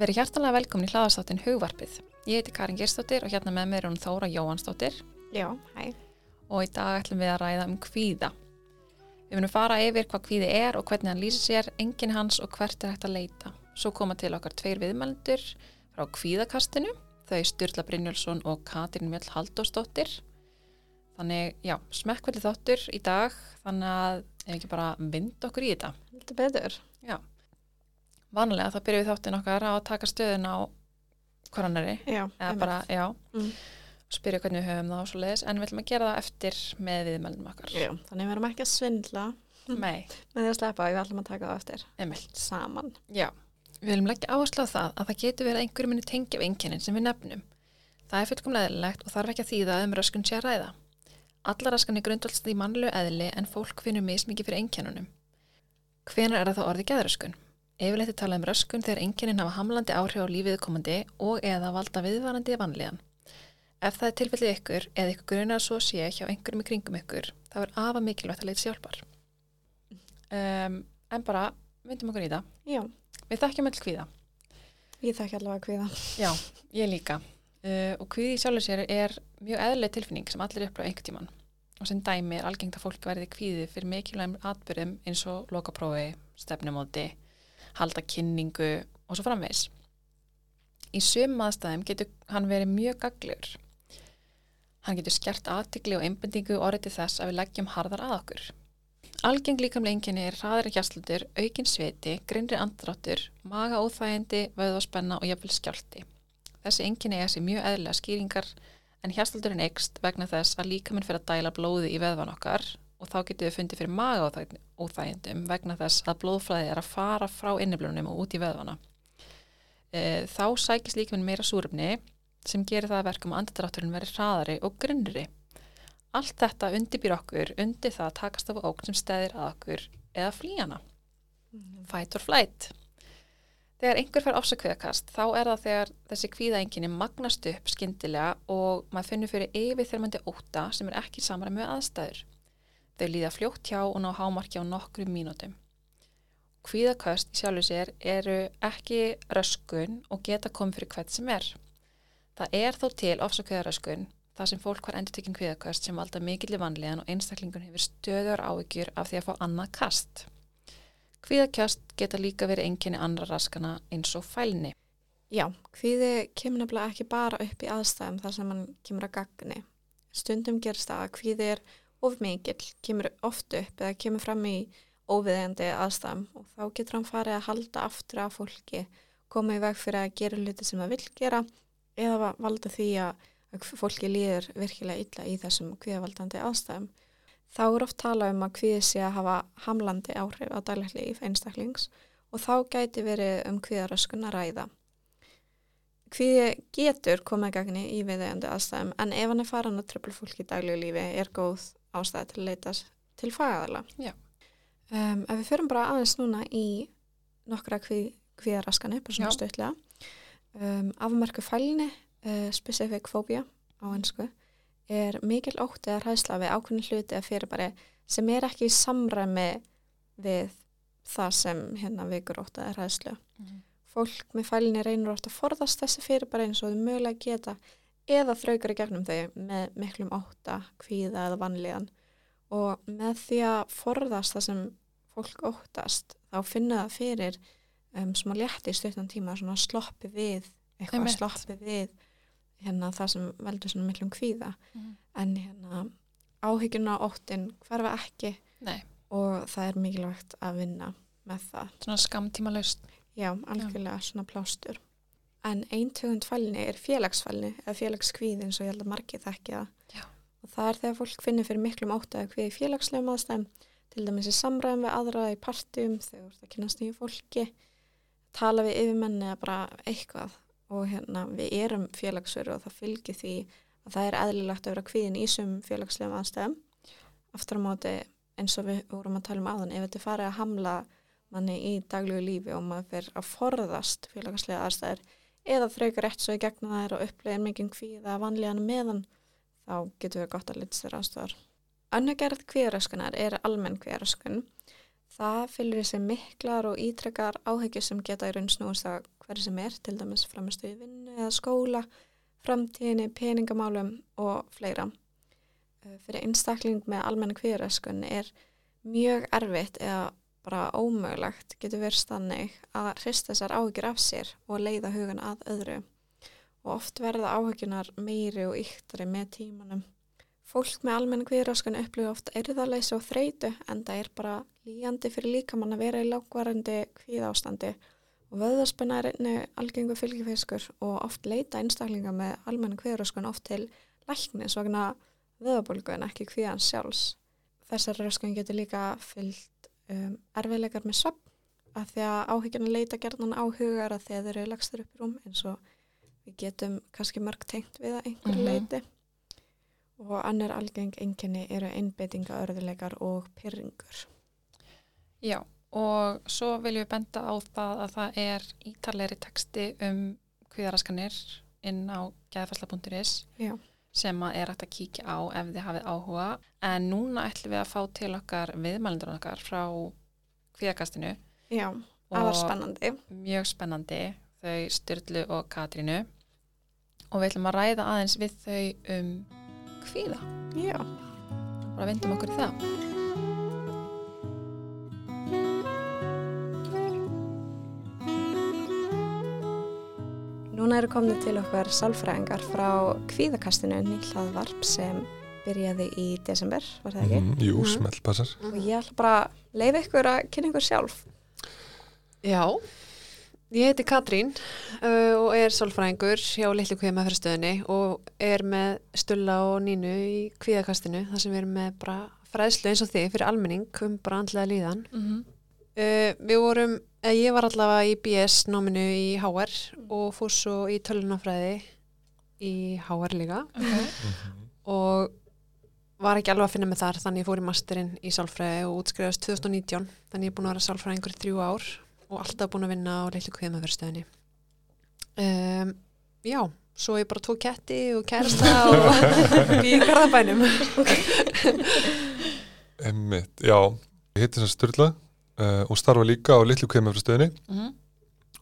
Verið hjartalega velkomin í hlaðastáttin Hugvarpið. Ég heiti Karin Gerstóttir og hérna með mér er hún Þóra Jóhansdóttir Já, hæ. og í dag ætlum við að ræða um kvíða. Við munum fara yfir hvað kvíði er og hvernig hann lýsir sér, enginn hans og hvert er hægt að leita. Svo koma til okkar tveir viðmælendur frá kvíðakastinu, þau Sturla Brynjölsson og Katrin Mjöll Haldósdóttir. Þannig, já, smekkveldi þáttur í dag, þannig að ef ekki bara vind okkur í þetta. Þetta betur. Já. Vanlega þá byrjum við þáttin okkar að taka stöðun á hvorannari, Já, eða bara, já, Mm. spyrja hvernig við höfum það og svo leiðis, en við ætlum að gera það eftir með viðmælum okkar. Já, þannig við erum ekki að svindla Nei, með því að sleppa, við ætlum að taka það eftir Emil. saman. Já, við viljum leggja áherslu á það að það getur verið einhverju minni tengja við einkennin sem við nefnum. Það er fullkomlega eðlilegt og þarf ekki að þýða um röskun sé að ræða. Allar raskan er grundvöldst í mannlegu eðli en fólk finnur mismikið fyrir einkennunum. Það? Yfirleitt er talað um röskun þegar einkennin hafa hamlandi áhrif á lífið komandi og eða valda viðvarandi vanlíðan. Ef það er tilfellið ykkur eða ykkur grunar að svo sé hjá einhverjum í kringum ykkur, þá er afa mikilvægt að leita sjálfar. Um, en bara, myndum okkur í það. Já, Við þekkjum öll kvíða. ég þekki allavega kviða. Já, ég líka. Uh, og kvíði í sjálfur sér er mjög eðlileg tilfinning sem allir upplöfa einhvern tíman. Og sem dæmi er algengt að fólk verði kvíði fyrir mikilvægum atbyrðum eins og lokaprófi, stefnumóti, halda kynningu og svo framvegs. Í sömum aðstæðum getur hann verið mjög gaglur. Hann getur skert aðtikli og einbendingu orðið til þess að við leggjum harðar að okkur. Algeng líkamlega einkenni er hraðari hjastlutur, aukin sviti, grinnri andráttur, maga óþægindi, vöðvaspenna og jafnvel skjálti. Þessi einkenni er sér mjög eðlilega skýringar en hjastluturinn eikst vegna þess að líkaminn fyrir að dæla blóði í veðvan okkar og þá getur við fundið fyrir maga óþægindum vegna þess að blóðflæði er að fara frá inniblunum og út í veðvana. E, þá sækist líkaminn meira súrefni sem gerir það að verkum að andrátturinn veri hraðari og grinnri. Allt þetta undirbýr okkur undir það að takast af ógn sem stæðir að okkur eða flýjana. Fight or flight. Þegar einhver fær ofsakviðakast þá er það þegar þessi kvíðaenginni magnast upp skyndilega og maður finnur fyrir yfirþyrmandi óta sem er ekki samræmi með aðstæður. Þau líða fljótt hjá og ná hámarki á nokkru mínútum. Kvíðaköst í sjálfu sér eru ekki röskun og geta komið fyrir hvert sem er. Það er þó til ofsakviðaröskun það sem fólk var endur tekinn kviðaköst sem valda mikilli vanlíðan og einstaklingun hefur stöður áhyggjur af því að fá annað kast. Kviðaköst geta líka verið enginni andra raskana eins og fælni. Já, kviði kemur nefnilega ekki bara upp í aðstæðum þar sem hann kemur að gagni. Stundum gerst að kviði er of mikill, kemur oft upp eða kemur fram í óviðeigandi aðstæðum og þá getur hann farið að halda aftur af fólki, koma í veg fyrir að gera hluti sem það vil gera eða valda því að að fólki líður virkilega illa í þessum kvíðavaldandi aðstæðum. Þá er oft tala um að kvíði sé að hafa hamlandi áhrif á daglegt líf einstaklings og þá gæti verið um kvíðaröskun að ræða. Kvíði getur komið gagni í viðeigandi aðstæðum en ef hann er farin að tröfla fólki í daglegu lífi er góð ástæði til að leita til fagæðala. Um, ef við förum bara aðeins núna í nokkra kvið, kvíðaraskanir, bara svona stöðlega. Um, afmarku fælni uh, specific phobia á ennsku er mikil ótti eða hræðsla við ákveðin hluti eða fyrirbæri sem er ekki í samræmi við það sem hérna vikur ótti eða hræðslu. Fólk með fælinni reynur ótt að forðast þessi fyrirbæri eins og þau mögulega geta eða þraukar í gegnum þau með miklum ótta, kvíða eða vanlíðan og með því að forðast það sem fólk óttast þá finna það fyrir um, smá létti í stuttan tíma svona sloppi við eitthvað sloppi við hérna það sem veldur svona miklum kvíða Mhm. en hérna áhyggjuna óttin hverfa ekki Nei, og það er mikilvægt að vinna með það. svona skamtíma laust. Já, algjörlega svona plástur. En eintögund fælni er félagsfælni eða félagskvíð eins og ég held að margir þekki það. Og það er þegar fólk finnir fyrir miklum óttaði kvíð í félagslegum aðstæðum, til dæmis í samræðum við aðra í partum, þegar þú ert að kynast nýju fólki, tala við yfirmenni eða bara eitthvað og hérna við erum félagsveru og það fylgir því að það er eðlilegt að vera kvíðin í sum félagslegum aðstæðum. Aftur á móti eins og við vorum að tala um áðan, ef þetta farið að hamla manni í daglegu lífi og maður fyrir að forðast félagslega aðstæðir eða þraukar rétt svo í gegna þær og upplegin mikið kvíða vanlíðan meðan þá getur við gott að lita sér aðstæðar. Önnu gerð kvíðaröskunar er almenn kvíðaröskun. Það fylgur þessi miklar og ítrekkar áhyggjur sem geta í raun snúast að hverju sem er, til dæmis framistu í vinnu eða skóla, framtíðinni, peningamálum og fleira. Fyrir einstakling með almenna kvíðaröskun er mjög erfitt eða bara ómögulegt getur verið stannig að hrista þessar áhyggjur af sér og leiða hugan að öðru. Og oft verða áhygjunar meiri og yktari með tímanum. Fólk með almenna kvíðaröskun upplifa oft erðaleysi og þreytu en það er bara líjandi fyrir líkamann að vera í lágvarandi kvíðástandi og vöðaspenna er einni algengu fylgifiskur og oft leita einstaklinga með almenna kvíðaröskun oft til læknis vegna vöðabólgu en ekki kvíðan sjálfs. Þessar röskun getur líka fyllt um, erfiðleikar með svepp að því að áhyggjana leita gerðan á hugar að þeir eru lagstur upp í rúm eins og við getum kannski mörg tengt við að einhver Mhm. leiti og annar algeng einkenni eru einbeitinga örðuleikar og pyrringur. Já, og svo viljum við benda á það að það er ítalegri texti um kvíðaraskanir inn á geðfærsla.is Já. Sem að er hægt að kíkja á ef þið hafið áhuga. En núna ætlum við að fá til okkar viðmælendur okkar frá kvíðakastinu Já, afar spennandi. mjög spennandi þau Sturlu og Katrínu og við ætlum að ræða aðeins við þau um kvíða. Já. Bara vindum okkur í það. Núna eru komnið til okkar sálfræðingar frá kvíðakastinu nýllaðvarp sem byrjaði í desember, var það ekki? Mhm, Jú, Mhm. smelt passar. Og ég ætla bara að leifa ykkur að kynna ykkur sjálf. Já, ég heiti Katrín uh, og er sálfræðingur hjá Lillu kvíðamæðfyrirstöðinni og er með Stulla og Nínu í kvíðakastinu þar sem við erum með bara fræðslu eins og þið fyrir almenning um bara andlega líðan. Mm -hmm. Uh, við vorum, ég var allavega í BS náminu í HR og fór svo í tölunafræði í HR líka. Okay. og var ekki alveg að finna mig þar þannig ég fór í masterinn í sálfræði og útskrifast 2019 þannig ég er búin að vera sálfræðingur í þrjú ár og alltaf búin að vinna á leitlu kviðmaðurstöðinni um, Já, svo ég bara tók ketti og kærasta og býði garðabænum. Emmitt, já. Ég heiti þess að Sturla uh, og starfa líka á litlu kveimafristöðinni Mm -hmm.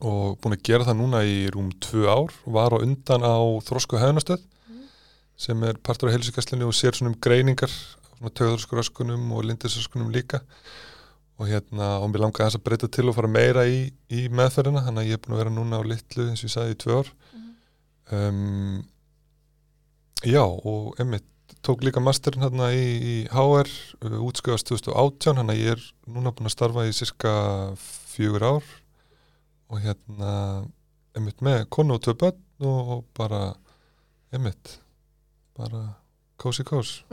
og búin að gera það núna í rúm tvö ár. Og var á undan á Þrósku hefnastöð Mhm. sem er partur af heilsugastlinu og sér svona um greiningar svona tögðarskuraskunum og lindisaskunum líka. Og hérna og mér langaði þess að breyta til og fara meira í, í meðferðina þannig að ég er búin að vera núna á litlu eins og ég sagði í tvö ár. Um, Já og Emmitt tók líka masterinn hérna í, í HR uh, útskjöfast 2018 hann að ég er núna búin að starfa í cirka fjögur ár og hérna Emmitt með konu og tvö börn og, bara Emmitt bara kósi kós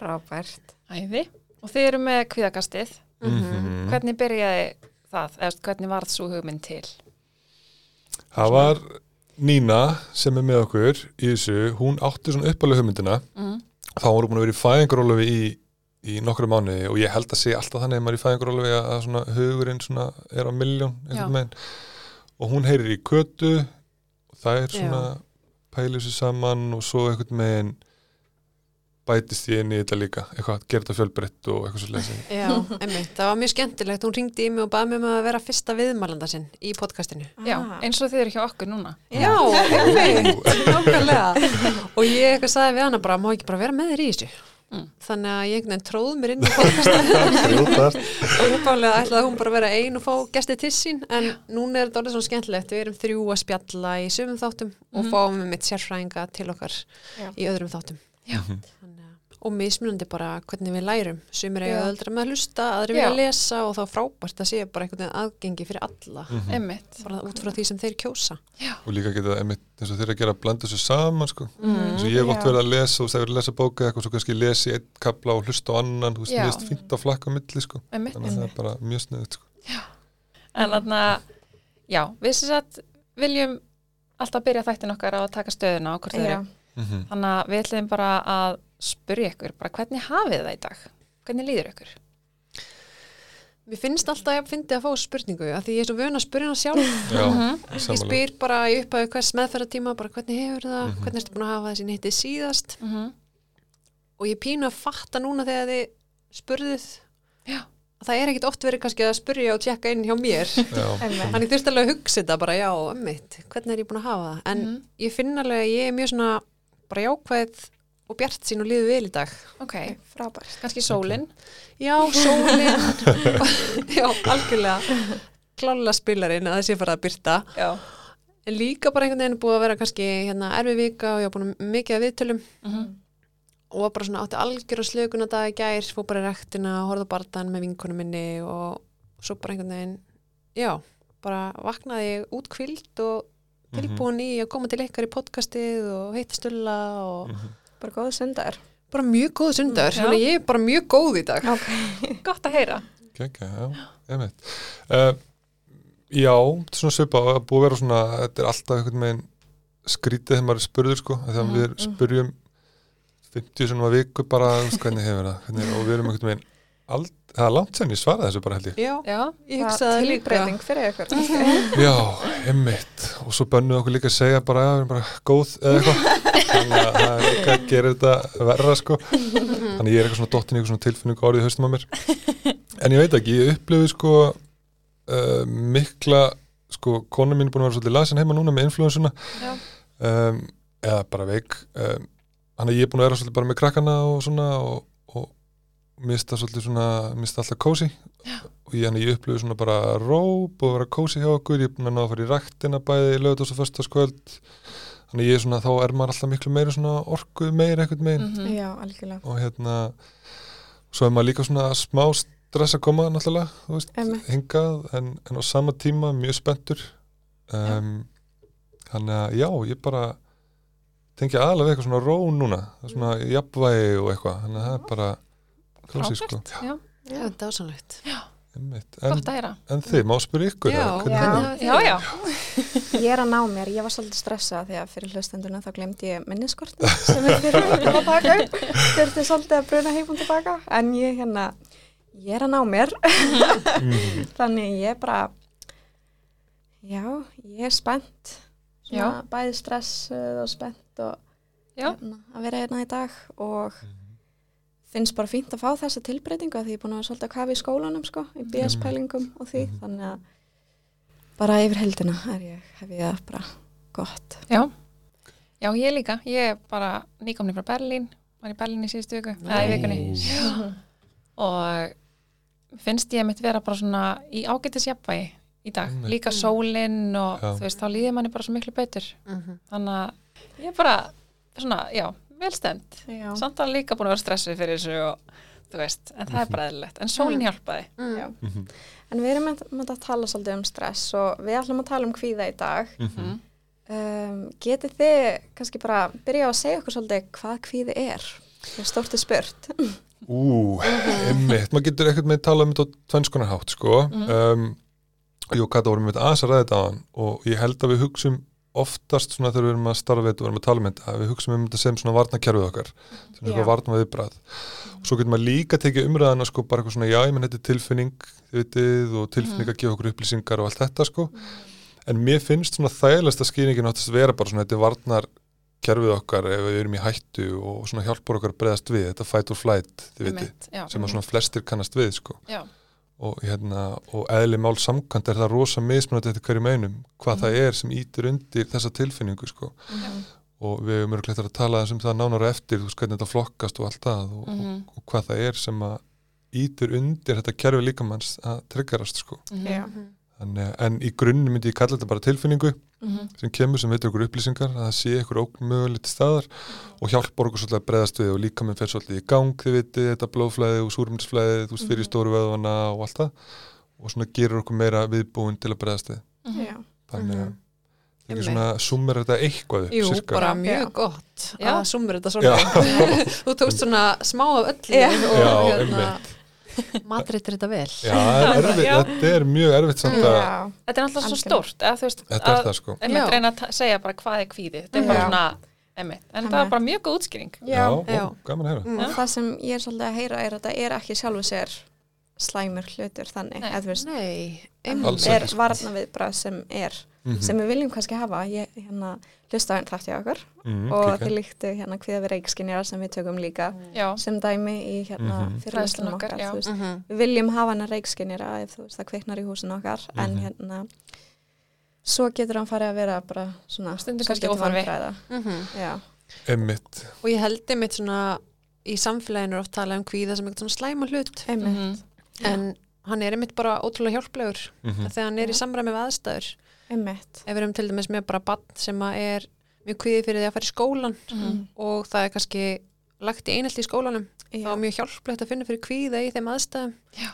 Frábært. Æði. Og þið eru með kvíðakastið. Mhm. Hvernig byrjaði það? Eða hvernig varð svo hugmynd til? Það var Nína sem er með okkur í þessu, hún átti svona uppalega hugmyndina. Mm. þá voru búin að vera í fæðingarólofi í, í nokkru mánuði og ég held að sé alltaf þannig að maður er í fæðingarólofi að, svona hugurinn svona er á milljón og hún heyrir í kötu og það er svona pælið sér saman og svo einhvern veginn bætist ég inn í þetta líka. Eitthvað, gera þetta fjölbreytt og eitthvað svo leysin Já, einmitt, það var mjög skemmtilegt. Hún ringdi í mig og baði mig um að vera fyrsta viðmælanda sinn í podcastinu. Já, Ah. eins og þið eru hjá okkur núna. Já, einmitt, nákvæmlega. Og ég eitthvað sagði við hana bara, má ekki bara vera með þér í þessu? Mm. þannig að ég einhvern veginn tróð mér inn í podcastinu. Og uppálega ætlaði hún bara að vera ein og fá gesti til sín en núna er þetta orðið svona skemmtilegt. Við erum þrjú að spjalla í sumum þáttum og Mhm. fáum við mitt sérfræðinga til okkar Já. í öðrum þáttum. Já. Þannig að- og mismunandi bara hvernig við lærum sumir eiga Já. öldra með að hlusta, aðri Já. vilja lesa og þá frábært að sé bara einhvern veginn aðgengi fyrir alla Mhm. Emmitt. bara út frá því sem þeir kjósa og líka geta einmitt eins og þeir að gera að blanda þessu saman sko. Mm. eins og ég Já. verið að lesa og þegar ég er að lesa bóka eitthvað svo kannski lesi einn kapla og hlusta á annan þú veist, Já. mér finnst fínt að flakka milli sko. Emmitt. þannig að það er bara mjög sniðut sko. En þarna, já, við sem sagt viljum alltaf byrja þættin okkar á að taka stöðuna á hvort þau Já. eru. mm Þannig að við ætlum bara að spyrja ykkur, bara hvernig hafið það í dag? Hvernig líður ykkur? Mér finnst alltaf að fyndi að fá spurningu að því ég er svo vön að spyrja hana sjálf Já, Mhm. ég spyr bara í upphæðu hvers meðferðartíma bara hvernig hefur það, Mhm. hvernig ertu búin að hafa þessi nýttið síðast Mm -hmm. og ég pínu að fatta núna þegar þið spurðið Já. það er ekkit oft verið kannski að spurja og tjekka inn hjá mér. Þannig þurfti alveg að hugsa þetta bara, já, ömmit, hvernig er ég búin að hafa það? En Mhm. ég finn alveg að ég er mjög svona bara jákvæð og bjart sín og líður vel í dag. ok, Frábært. kannski sólin Já, sólinn, já, algjörlega, klálega spilarinn að það sé fara að byrta. já, En líka bara einhvern veginn búið að vera kannski hérna erfi vika og ég var búin mikið að viðtölum Mhm. og var bara svona átti algjör og slökun að dag í gær, fór bara í rektina, horfði á barðan með vinkonum minni og svo bara einhvern veginn, já, bara vaknaði ég út kvild og tilbúin í að koma til ykkar í podcastið og heita stulla og Mhm. Bara góða sundar. bara mjög góð sundagur, Já. þannig ég er bara mjög góð í dag. Ok. gott að heyra Kekja, já, einmitt. Uh, já, þetta er svona svipa að búið að vera svona, þetta er alltaf einhvern veginn skrítið þegar maður er spurður sko, að Mhm, við spurjum 50 svona viku bara, hvernig hefur það, hvernig, og við erum einhvern veginn, ald, það er langt sen ég svaraði þessu bara held ég. Já, já, ég hugsaði það líka. Tilbreyting fyrir ykkur. Já, einmitt, og svo bönnuð okkur líka að segja bara, já, við erum bara góð eða eitthvað, þannig að það er líka að gera þetta verra sko, þannig ég er eitthvað svona dottin í eitthvað svona tilfinningu orðið haustum á mér. En ég veit ekki, ég upplifi sko uh, mikla sko, kona mín er búin að vera svolítið lasin heima núna með influensuna Já. um, eða bara veik. Um, hann er ég búin að vera svolítið bara með krakkana og svona og, og mista svolítið svona, mista alltaf kósi og ég, ég upplifi svona bara ró, búið að vera kósi hjá okkur. Ég er búin að ná að fara í ræktina bæði í lögut og svo þannig ég er svona, þá er maður alltaf miklu meiri svona orkuð meiri eitthvað megin Mhm. Já, algjörlega. og hérna svo er maður líka svona smá stress að koma náttúrulega, þú veist, Einmitt. hingað en, en á sama tíma mjög spenntur um, þannig að já, ég bara tengja við eitthvað svona ró núna það er svona jafnvægi og eitthvað þannig að það er bara sko frábært já, Já, þetta er ásannlegt. Einmitt. En, gott að heyra. en þið, má spyrja ykkur Já, já. já, já, Ég er að ná mér, ég var svolítið stressað því að fyrir hlustenduna þá glemdi ég minniskortið sem er fyrir að taka upp. Þurfti svolítið að bruna heim og tilbaka en ég hérna, ég er að ná mér. Mhm. þannig ég er bara, já, ég er spennt, bæði stressuð og spennt og já, hérna, að vera hérna í dag og finnst bara fínt að fá þessa tilbreytingu að því ég er búin að vera svolítið að kafa í skólanum sko, í BS-pælingum og því, Mhm. þannig að bara yfir heldina er ég, hef ég það bara gott. já. Já, ég líka, ég er bara nýkomni frá Berlín, var í Berlín í síðustu viku. Og finnst ég mitt vera bara svona í ágætis jafnvægi í dag, Einmitt. líka sólinn og Já. þú veist, þá líður manni bara svo miklu betur. Mhm. þannig að ég er bara svona, já, velstend Já. samt að líka búin að vera stressuð fyrir þessu og þú veist, en það er bara eðlilegt en sólinn hjálpaði Mm. Já. Mhm. En við erum með, með að tala svolítið um stress og við ætlum að tala um kvíða í dag. Mhm. Um, getið þið kannski bara byrja að segja okkur svolítið hvað kvíði er? Það er stórtið spurt. Ú, einmitt, maður getur ekkert með tala um þetta á tvennskonar hátt, sko. Mhm. um, Jú, Kata vorum við að ræða þetta á hann og ég held að við hugsum oftast svona þegar við erum að starfa við þetta og við erum að tala um þetta, að við hugsum um þetta sem svona varnakerfið okkar, svona varna viðbrað. Og svo getur maður líka tekið umræðana sko bara eitthvað svona, já, ég menn þetta er tilfinning, þið vitið, og tilfinning að gefa okkur upplýsingar og allt þetta, sko. En mér finnst svona þægilegsta skýringin áttast að vera bara svona, þetta er varnar kerfið okkar ef við erum í hættu og svona hjálpar okkar að bregðast við, þetta fight or flight, þið vitið sem að svona flestir kannast við sko. Já. Og, hérna, og eðli mál samkvæmt er það rosa mismunandi eftir hverju meinum hvað það er sem ítir undir þessa tilfinningu sko. og við höfum örgleitt að tala þessum það nánara eftir þú veist hvernig þetta flokkast og allt það og, Mhm. og, og hvað það er sem að ítir undir þetta kerfi líkamanns að tryggarast sko. Mhm. Þannig, en í grunni myndi ég kalla þetta bara tilfinningu Mhm. sem kemur sem veitur okkur upplýsingar að það sé okkur ógn mögulegt staðar og hjálpar okkur svolítið að breyðast við og líka minn fer svolítið í gang þið vitið, þetta blóðflæði og súrmyndsflæði þú veist fyrir stóru vöðvana og allt það og svona gerur okkur meira viðbúin til að breyðast við Mhm. Já. þannig að Mhm. það er svona summer þetta eitthvað upp Jú, sirka. bara Já. mjög gott Já. að sumur þetta svona þú tókst svona smá af öllu og Já, hérna matreitir þetta vel Já, það er erfitt, Já. þetta er mjög erfitt samt að Já. Þetta er alltaf svo Algjörlega. stórt eða, þú veist, þetta er að, það sko Einmitt Já. reyna að ta- segja bara hvað er kvíði Þetta er bara Já. svona, einmitt En það var bara mjög góð útskýring Já, Já. ó, gaman að heyra Og það sem ég er svolítið að heyra er að þetta er ekki sjálfu sér slæmur hlutur þannig, Nei. eða þú veist, Nei, það Alls er ekki, sko. varna viðbrað sem er, Mhm. sem við viljum kannski hafa, ég hérna hlusta á einn þátt í okkur Mhm, og þið líktu hérna hviða við reikskinjara sem við tökum líka Já, sem dæmi í hérna fyrirlestunum Fræðslunum okkar, okkar, veist, Mhm. við viljum hafa hana reikskinjara ef þú veist það kveiknar í húsin okkar en Mhm. hérna svo getur hann farið að vera bara svona svolítið kannski vandræða. Mhm. Já, Einmitt. Og ég held einmitt svona í samfélaginu er oft talað um kvíða sem eitthvað svona slæma hlut einmitt Mhm. en hann er einmitt bara ótrúlega hjálplegur Mhm. þegar hann er í Já. samræmi við aðstæður einmitt ef við erum til dæmis með bara bann sem að er mjög kvíði fyrir því að fara í skólan Mhm. og það er kannski lagt í einhelti í skólanum þá Já, er mjög hjálplegt að finna fyrir kvíða í þeim aðstæðum Já.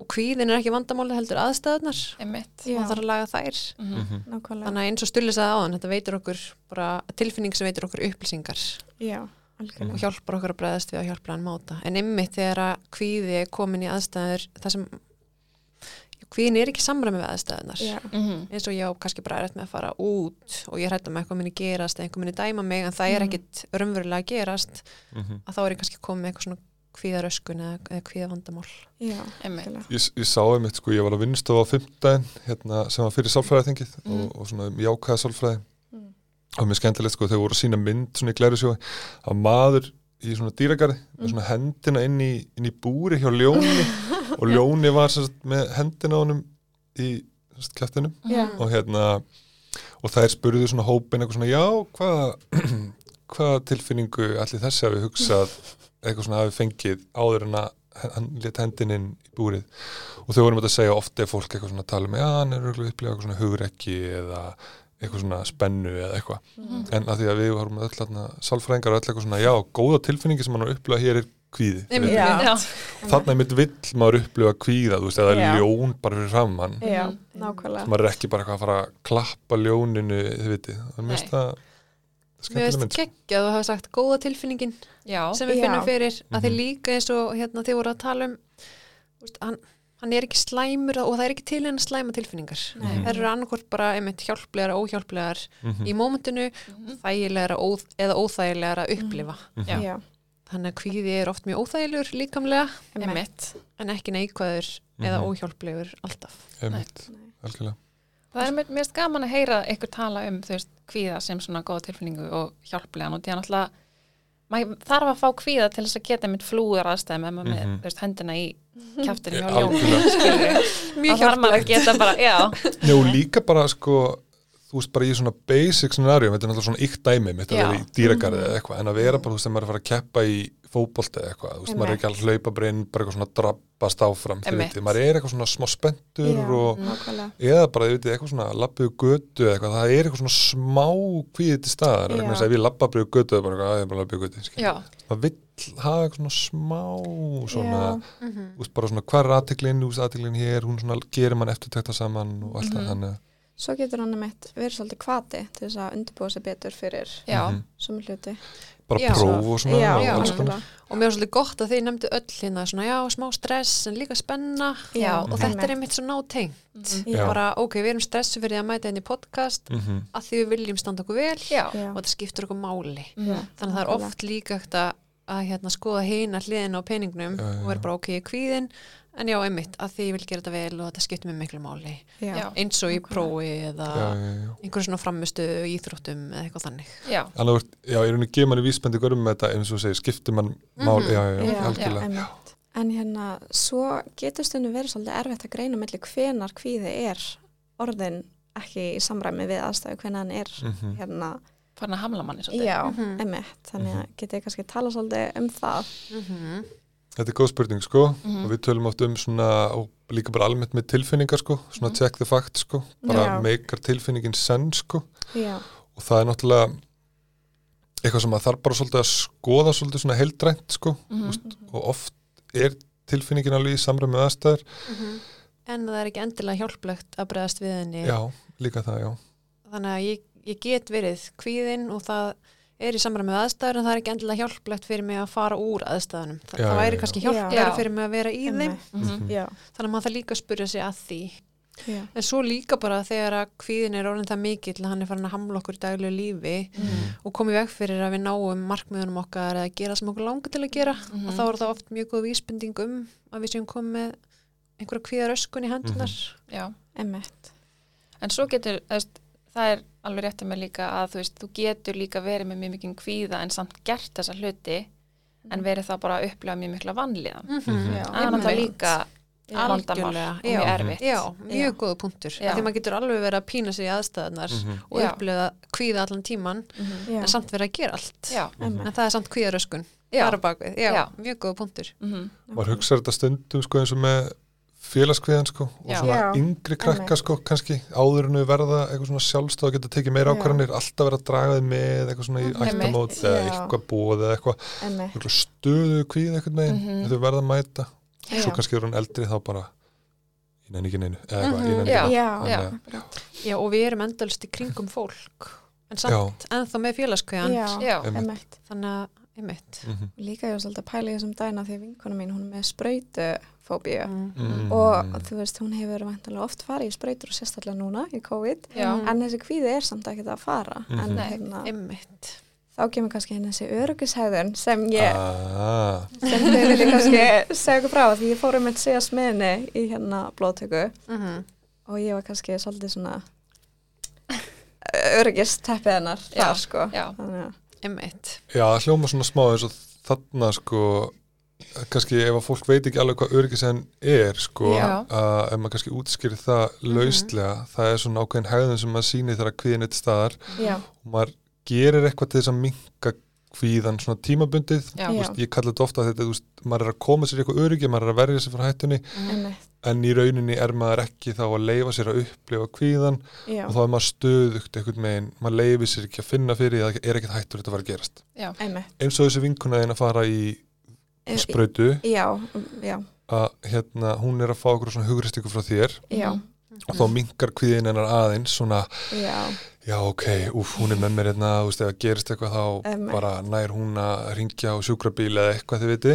og kvíðin er ekki vandamáli heldur aðstæðunar Einmitt. Og það þarf að laga þær Mhm. Mhm. nákvæmlega þannig að eins og stulli sagði áðan þetta veitur okkur bara tilfinning sem veitur okkur upplýsingar Já, og hjálpar okkur að bregðast við að hjálpa hann máta en einmitt þegar að kvíði er komin í aðstæður það sem kvíðin er ekki samræmi við aðstæðunar Já, Mhm. eins og ég á kannski bara erfitt með að fara út og ég hrætta með eitthvað muni gerast eða einhver muni dæma mig en það er Mhm. ekkit raunverulega að gerast Mhm. að þá er ég kannski komið með eitthvað svona kvíðaröskun eða, já, algjörlega Ég, ég sá einmitt, sko, ég var að vinnustofa á fimmtudaginn, hérna, sem var fyrir sálfræðingið Mhm. og, og svona um jákvæða sálfræði Mm. og mér skemmtilegt, sko, þegar voru að sína mynd svona í glærusjói, að maður í svona dýragarði, með svona hendina inn í, inn í búri hjá ljóni og ljóni var sagt, með hendina á honum í kjæftinum Já. og hérna og þær spurðu svona hópin eitthvað svona já, hvað hvaða tilfinningu allir þessi hafi hugsað eitthvað svona hafi fengið áður en að hann let hendinin í búrið? Og þau vorum þetta að segja ofta ef fólk eitthvað svona tala um já, hann er auðvitað upplega eitthvað svona hugrekki eða eitthvað svona spennu eða eitthvað Mhm. en að því að við varum öll hérna sálfræðingar og öll eitthvað svona, já, góða tilfinningi sem hann er upplega hér er kvíði þarna er mitt vill maður upplifa kvíða þú veist, eða Já. ljón bara fyrir framann Já, Mhm. nákvæmlega maður er ekki bara eitthvað að fara að klappa ljóninu þið viti, það er mest Nei. að Mér veist sko. geggja að þú hafa sagt góða tilfinningin Já. sem við finnum fyrir að þið Mhm. líka eins og hérna þið voru að tala um úst, hann, hann er ekki slæmur og það er ekki til hennar slæma tilfinningar Nei. Mhm. þær eru annarkvort bara einmitt hjálplegar og óhjálplegar Mhm. í mómentinu Mhm. þægilegar óð, eða óþægilegar að upplifa Mhm. Já. Já, þannig að kvíði er oft mjög óþægilegur líkamlega Einmitt. en ekki neikvæður eða Mhm. óhjálplegur alltaf Einmitt, Nei. algjörlega Það er finnst gaman að heyra ykkur tala um þú veist, kvíða sem svona góða tilfinningu og hjálplegan og því að náttúrulega maður þarf að fá kvíða til þess að geta mitt flúður aðstæðum ef maður með Mhm. þú veist, hendina í kæftinu hjá Ja, ljónu algjörlega. skilur mjög Já, og líka bara sko þú veist bara í svona basic scenario þetta er náttúrulega svona ykt dæmi mitt að vera í dýragarði eða eitthvað en að vera bara þú veist þegar maður er að fara að keppa í fótbolta eða eitthvað, þú veist maður er ekki að hlaupa bara eitthvað svona drabbast áfram maður er eitthvað svona smá spenntur Já, og eða bara, viti, eitthvað svona labbiðu götu eða eitthvað, það er eitthvað svona smá kvíði til staðar, þess að bara yfir götu, það er bara, eitthvað, að ég er bara labbiðu götu maður vill hafa eitthvað svona smá svona, Já. Mhm. þú veist, bara svona er þú veist, aðteklinn hér, hún svona gerir mann eftirtekta saman og allt það Mhm. þannig að- Svo getur hann meitt verið svolítið kvati til þess að undirbúa sig betur fyrir já, Mhm. sem hluti. Bara Já. próf og svona Já, já, og mér var svolítið gott að þið nefndu öll hérna svona já, smá stress en líka spenna. Já, og þetta er einmitt. svo nátengt. Mhm. Bara ok, við erum stressu fyrir að mæta henni í podcast Mhm. að því við viljum standa okkur vel og þetta skiptur okkur máli. Mhm. þannig að það er oft líka hægt að, að hérna, skoða hina hliðin á peningnum Já, já, og vera bara ok, er kvíðin en já, einmitt, að því ég vil gera þetta vel og þetta skiptir mig miklu máli. Já, eins og í prófi eða einhverju svona framistu í íþróttum eða eitthvað þannig. Já, að, já, ég er henni að gefa manni vísbendingur um þetta eins og segir, skiptir mann mál, Mhm. já, já, já, Já, algjörlega. einmitt. En hérna, svo getur stundum verið svolítið erfitt að greina milli hvenar kvíði er orðin ekki í samræmi við aðstæðu hvenar hann er Mhm. hérna, farin að hamla manni svolítið. Já, Mhm. einmitt, þannig að getið þið kannski tala svolítið um það. Mm Þetta er góð spurning, sko, Mhm. og við tölum oft um svona, og líka bara almennt með tilfinningar, sko, svona Mhm. check the fact, sko, bara Já. meikar tilfinningin senn, sko, Já, og það er náttúrulega eitthvað sem að þarf bara svolítið að skoða svolítið svona heildrænt, sko, Mhm. Úst, og oft er tilfinningin alveg í samræmi með aðstæður, en það er ekki endilega hjálplegt að bregðast við henni. Já, líka það, já, þannig að ég, ég get verið kvíðin og það er í samræmi með aðstæður en það er ekki endilega hjálplegt fyrir mig að fara úr aðstæðunum Þa, Já, það væri kannski Já. hjálplegra Já. fyrir mig að vera í þeim Mhm. já, þannig að maður það líka að spurja sig að því já, en svo líka bara þegar að kvíðin er orðin það mikill að hann er farin að hamla okkur í daglegu lífi Mhm. og komið veg fyrir að við náum markmiðunum okkar eða gera sem okkur langar til að gera Mhm. og þá er það oft mjög góð vísbending um að við séum komið með einhverja kvíðaröskun í hendunar Já, Emmett. en svo getur, það er alveg rétt að mig líka að þú veist, þú getur líka verið með mjög mikið kvíða en samt gert þessa hluti en verið það bara að upplega mjög mikla vanlíðan. mm Mhm. Já. Það er líka vandamál Algjörlega, og mjög erfitt. Já, mjög góða punktur því maður getur alveg verið að pína sig í aðstæðunar Mhm. og Já. upplega kvíða allan tíman Mhm. En samt verið að gera allt Já, Emmett. en það er samt kvíðaröskun Já. bara bakvið, já, Já. mjög góða punktur mhm, maður hugsaður þetta stundum sko eins og með félagskviðan sko og svona Já. yngri krakka sko kannski áður en við verða eitthvað svona sjálfstáð að geta tekið meira ákvarðanir alltaf vera að draga þið með eitthvað svona í ættamót eða Já. eitthvað búið eða eitthvað stöðu kvíð eitthvað megin Mhm. þau verða að mæta svo Já. kannski er hún eldri þá bara í nenni ekki neinu eða eitthvað, Mhm. Já. og við erum endalist í kringum fólk en samt ennþá með. Emmett. þannig að, einmitt Mhm. Líka ég var svolítið að pæla með sprautufóbíu mm. Mm. og þú veist, hún hefur vantilega oft farið í sprautur og sérstaklega núna í COVID já, Mhm. en þessi kvíði er samt ekki að fara Mhm. en Nei. hérna, einmitt þá kemur kannski henni þessi örugishæðun sem ég ah, sem þau vilja kannski segja ykkur frá því ég fór um eitt síðast meðinni í hérna blóðtöku mm og ég var kannski svolítið svona öryggisteppið hennar þar sko já. Einmitt já, það hljóma svona smá eins og þarna sko kannski ef að fólk veit ekki alveg hvað öryggisæðin er sko, að ef maður kannski útskýrir það lauslega, það er svona ákveðin hegðun sem maður sýnir þegar kvíðin eitt staðar. Já, og maður gerir eitthvað til þess að minka kvíðan svona tímabundið. Veist, ég kalla þetta ofta að þetta, veist, maður er að koma sér eitthvað öryggi, maður er að verja sér frá hættunni einmitt, en í rauninni er maður ekki þá að leifa sér að upplifa kvíðan já, og þá er maður stöðugt einhvern megin, maður leifir sér ekki að finna fyrir það er ekkert hættur þetta að fara að gerast. Eins og þessi vinkuna þín að fara í Sprautu. Já, já, að hérna, hún er að fá okkur svona hugristingu frá þér. Já, og þá minkar kvíðin hennar aðeins svona, já, já ok, úf, hún er með mér hérna, þú veist, ef það gerist eitthvað þá Einmitt. bara nær hún að ringja á sjúkrabíl eða eitthvað þið viti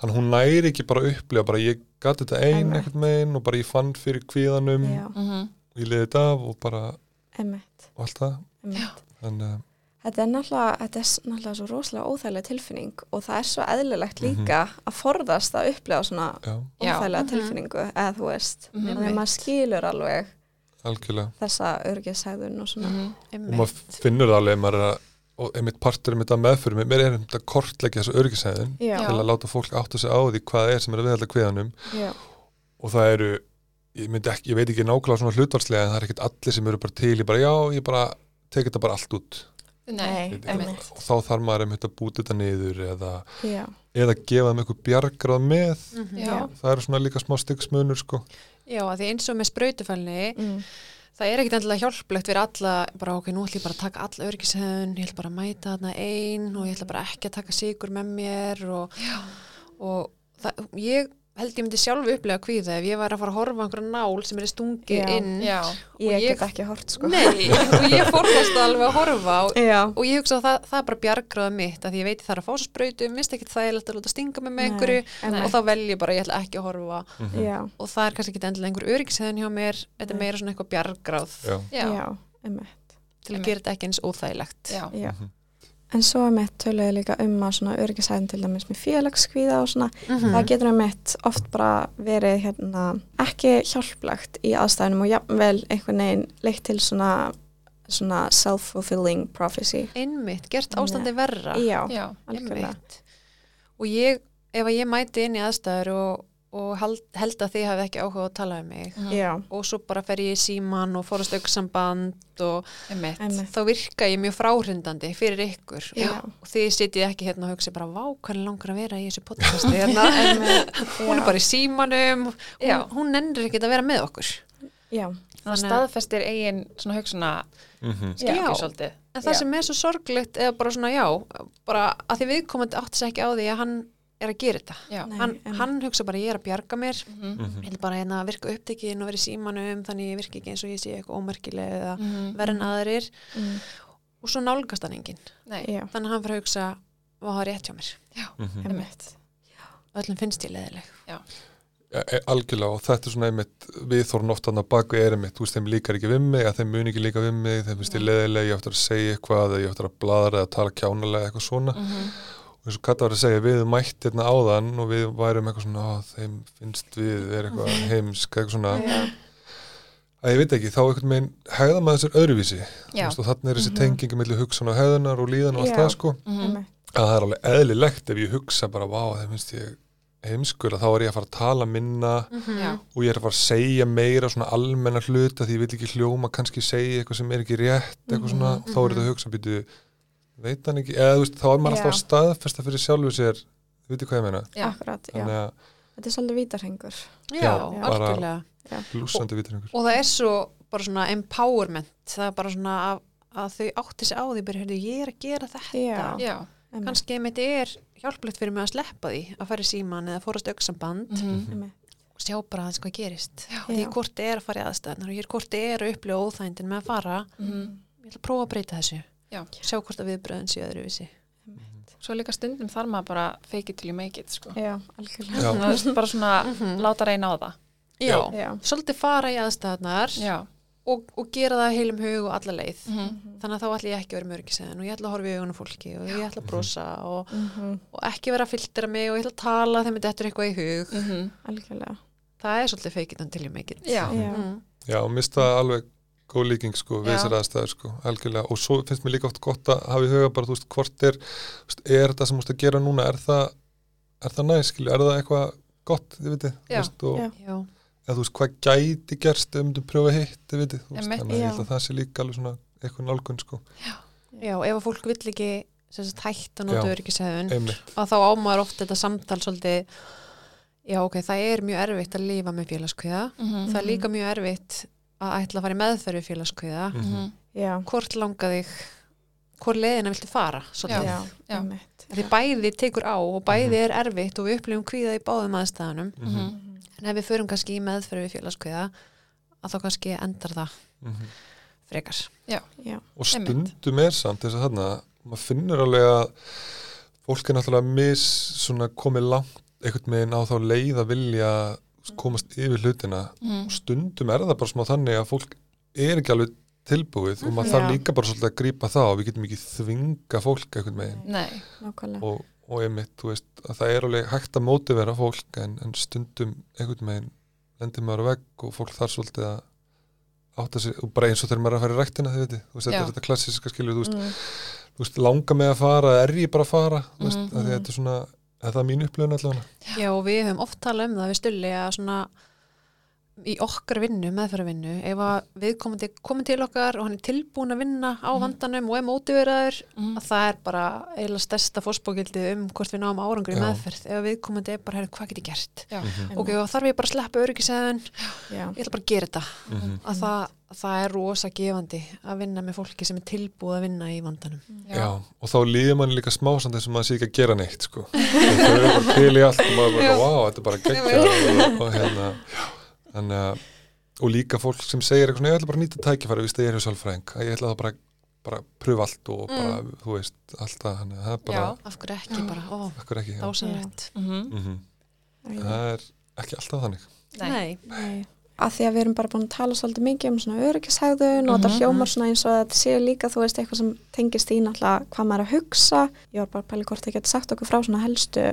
þannig hún næri ekki bara að upplifa bara ég gati þetta ein Einmitt. einhvern megin og bara ég fann fyrir kvíðanum já, mhm, og ég liði þetta af og bara einmitt, og allt það. Þannig að Þetta er náttúrulega, þetta er náttúrulega svo rosalega óþægilega tilfinning og það er svo eðlilegt Mhm. líka að forðast að upplega svona já, Já. óþægilega Mhm. tilfinningu eða þú veist, Mhm. þannig að maður skilur alveg algjörlega þessa örgishæðun og svona og einmitt maður finnur það alveg maður er að og einmitt partur með þetta meðfyrir mér er einmitt að kortleggja þessu örgisæðin já, Já. til að láta fólk átta sig á því hvað er sem er að viðhalda kvíðanum já, og það eru ég, ekki, ég veit ekki nákvæmlega svona hlutvarslega en það er ekkert allir sem eru bara til ég bara já, ég bara tek þetta bara allt út nei, þá þarf maður einmitt að búta þetta niður eða, eða gefa þeim eitthvað bjargrað með. Mhm. Já. það eru svona líka smá styggsmunur sko. Já, að því eins og með sprautufælni mm, það er ekkit endilega hjálplegt fyrir alla bara ok, nú ætlum ég bara að taka alla örgisheðun ég ætla bara að mæta þarna ein og ég ætla bara ekki að taka sigur með mér og, og það, ég held ég myndi sjálf upplega kvíða ef ég væri að fara að horfa á einhverja nál sem er stungið Já. inn. Já, ég, ég- get ekki hort sko. Nei, og ég forðast alveg að horfa og, og ég hugsa að það, það er bara bjargraða mitt að því ég veit ég þarf að fá svo sprautu, minnst ekki þægilegt að láta stinga mig með einhverju. Nei. og þá vel ég bara, ég ætla ekki að horfa Mhm. já, og það er kannski ekki endilega einhver öryggisheðun hjá mér þetta er meira svona eitthvað bjargráð. Já, já, já, einmitt. Til að gera þetta ekki eins óþægilegt. Já, já. Mhm. En svo er mitt töluði líka um að svona örgishæðin til dæmis með félagskvíða og svona Mhm. það getur um mitt oft bara verið hérna, ekki hjálplegt í aðstæðunum og jafnvel einhvern veginn leitt til svona, svona self-fulfilling prophecy. Einmitt, gert ástandi verra. Já, já, einmitt. Og ég, ef að ég mæti inn í aðstæður og, og held, held að þið hafi ekki áhuga að tala um mig. Já, og svo bara fer ég í síman og fórast auksamband og einmitt, einmitt. þá virka ég mjög fráhrindandi fyrir ykkur. Já. og, þið sitið ekki hérna og hugsa bara vá, hvernig langar að vera í þessu podcasti hérna? Hún er bara í símanum. Hún, hún nennir ekki að vera með okkur. Já, þannig að Þannig að- staðfestir eigin svona hugsunna Mhm. skilju Já. svolítið. En það Já. sem er svo sorglegt er bara svona já, bara að því viðkomandi átti sig ekki á því að hann er að gera þetta. Nei, hann, hann hugsa bara ég er að bjarga mér. Mhm, Mhm. ég vil bara hérna að virka upptekinn og vera í símanum þannig ég virka ekki eins og ég sé eitthvað ómerkileg eða mhm, verð en aðrir. Mm, og svo nálgast hann já, þannig að hann fyrir að hugsa hvað har rétt hjá mér. Mhm. og öllum finnst ég leðileg E, e, algjörlega og þetta er svona einmitt viðþórn oft hann að baku er einmitt þú veist þeim líkar ekki við mig, að þeim mun ekki líka við mig þeim finnst ég leðileg, ég áttur að segja eitthvað ég áttur að bladra eða tala kjánalega eitthvað svona. Mhm, eins og Kata var að segja, við mætt hérna áðan og við værum eitthvað svona, á, þeim finnst við er eitthvað heimsk, eitthvað svona. Að ég veit ekki, þá einhvern veginn hegða maður þessar öðruvísi. Veist, og þannig er þessi Mhm. tengingi milli hugsan og hegðunar og líðan og allt það sko. Mhm, Einmitt. að það er alveg eðlilegt ef ég hugsa bara, vá, það finnst ég heimskur að þá er ég að fara að tala minna já, og ég er að fara að segja meira svona almenna hluta því ég vil ekki hljóma kannski segja eitthvað sem er ekki rétt eitthvað svona, Mhm. þá er þetta að hugsa býtu, veit hann ekki, eða þú veist, þá er maður alltaf að staðfesta fyrir sjálfu sér við veitir hvað ég meina já, Akkurat, já. þannig að Þetta er svolítið vítarhengur. Já, Já, algjörlega. einhver Og það er svo bara svona empowerment, það er bara svona að, að þau átti sig á því, bara, heyrðu, ég er að gera þetta. Já. já, Einmitt. Kannski einmitt er hjálplegt fyrir mig að sleppa því, að fara í síman eða fórast auksamband mhm, Einmitt. og sjá bara aðeins hvað gerist. Já. Því hvort er að fara í aðstæðnar og hvort er að upplifa óþægindin með að fara, mhm. ég ætla að prófa að breyta þessu. Já. Sjá hvort að viðbröðin séu öðruvísi. Svo líka stundum þarf maður bara fake it till you make it, sko. Já, algjörlega. Bara svona Mhm. láta reyna á það. Já. Já. Svolítið fara í aðstæðnar Já, og, og gera það heilum hug og alla leið. mhm, Þannig að þá ætla ég ekki að vera mörgisæðin og ég ætla að horfa í augunum fólki og ég ætla að brosa og, Mhm. og ekki vera að filtera mig og ég ætla að tala þegar mér dettur eitthvað í hug. mhm, Algjörlega. Það er svolítið fake it until you make it. já. Mm. já, og mista alveg góð líking sko, við Já. þessar aðstæður sko, algjörlega, og svo finnst mér líka oft gott að hafa í huga bara, þú veist, hvort er er þetta sem þú veist að gera núna, er það er það næst, skilju, er það eitthvað gott, þið viti, þú Já. veist, og Já. Já. eða þú veist, hvað gæti gerst um þú pröfa hitt, þið viti, þú veist, þannig að ég held Já. að það sé líka alveg svona eitthvað nálgun, sko, Já, ef að fólk vill ekki hætt að nota Já. öryggisæðun að þá ámaður oft þetta samtal svolítið já ok, það er mjög erfitt að lifa með félagskviða mhm, það er líka mjög erfitt að ætla að fara í meðferð við félagskviða Mhm. mhm, Já. hvort langa þig hvort leiðina viltu fara. Já. Já. Einmitt. því bæði tekur á og bæði Mhm. er erfitt og við upplifum kvíða í báðum aðstæðanum Mhm. Mhm. en ef við förum kannski í meðferð við félagskviða að þá kannski endar það Mhm. frekar Já. og Einmitt. stundum er samt þess að þarna maður finnur alveg að fólk er náttúrulega mis svona komið langt einhvern veginn á þá leið að vilja komast yfir hlutina og stundum er það bara smá þannig að fólk er ekki alveg tilbúið og maður þarf Já. líka bara svolítið að grípa það og við getum ekki þvinga fólk einhvern veginn nei, Nákvæmlega. og, og einmitt, þú veist, að það er alveg hægt að mótivera fólk en, en stundum einhvern veginn lendir maður á vegg og fólk þarf svolítið að átta sig, og bara eins og þegar maður er að fara í ræktina þið veitir, þú veist, þetta er þetta klassíska skilur, þú veist, Mm. þú veist, langa með að fara er ég bara að fara, þú veist, Mhm. mm -hmm. þetta er svona það er mín upplöfun allavega? Já, og við höfum oft talað um það við stulli að svona í okkar vinnu, meðferðarvinnu ef að viðkomandi komið til okkar og hann er tilbúin að vinna á Mhm. vandanum og er mótiveraður, mhm, að það er bara eiginlega stærsta fósbókildið um hvort við náum árangur í Já. meðferð, ef að viðkomandi er bara, hvað get ég gert? já, Mhm. Ok, og þarf ég bara að sleppa öryggisæðun Já. ég ætla bara að gera þetta Mhm. að það, að það er rosa gefandi að vinna með fólki sem er tilbúið að vinna í vandanum Já. og þá líður manni líka smá samt þess að maður sé ekki að gera neitt sko. þau eru bara til í allt og maður bara, Já. wow, þetta er bara geggja og, og hérna þannig að, og líka fólk sem segir eitthvað svona, ég ætla bara að nýta tækifæri við stegir hjá sálfræðing, að ég ætla það bara bara að pröfa allt og bara, þú veist allt það, þannig að það er bara, Já. af hverju ekki bara, ó, ekkur ekki já. dásanlegt mhm, Mm Já. það er ekki alltaf þannig nei, Nei, Nei. Að því að við erum bara búin að tala svolítið mikið um svona öryggishægðun og Mhm. þetta hljómar svona eins og að þetta séu líka, þú veist, eitthvað sem tengist í náttúrulega hvað maður er að hugsa. Ég var bara að pæli hvort þið getur sagt okkur frá svona helstu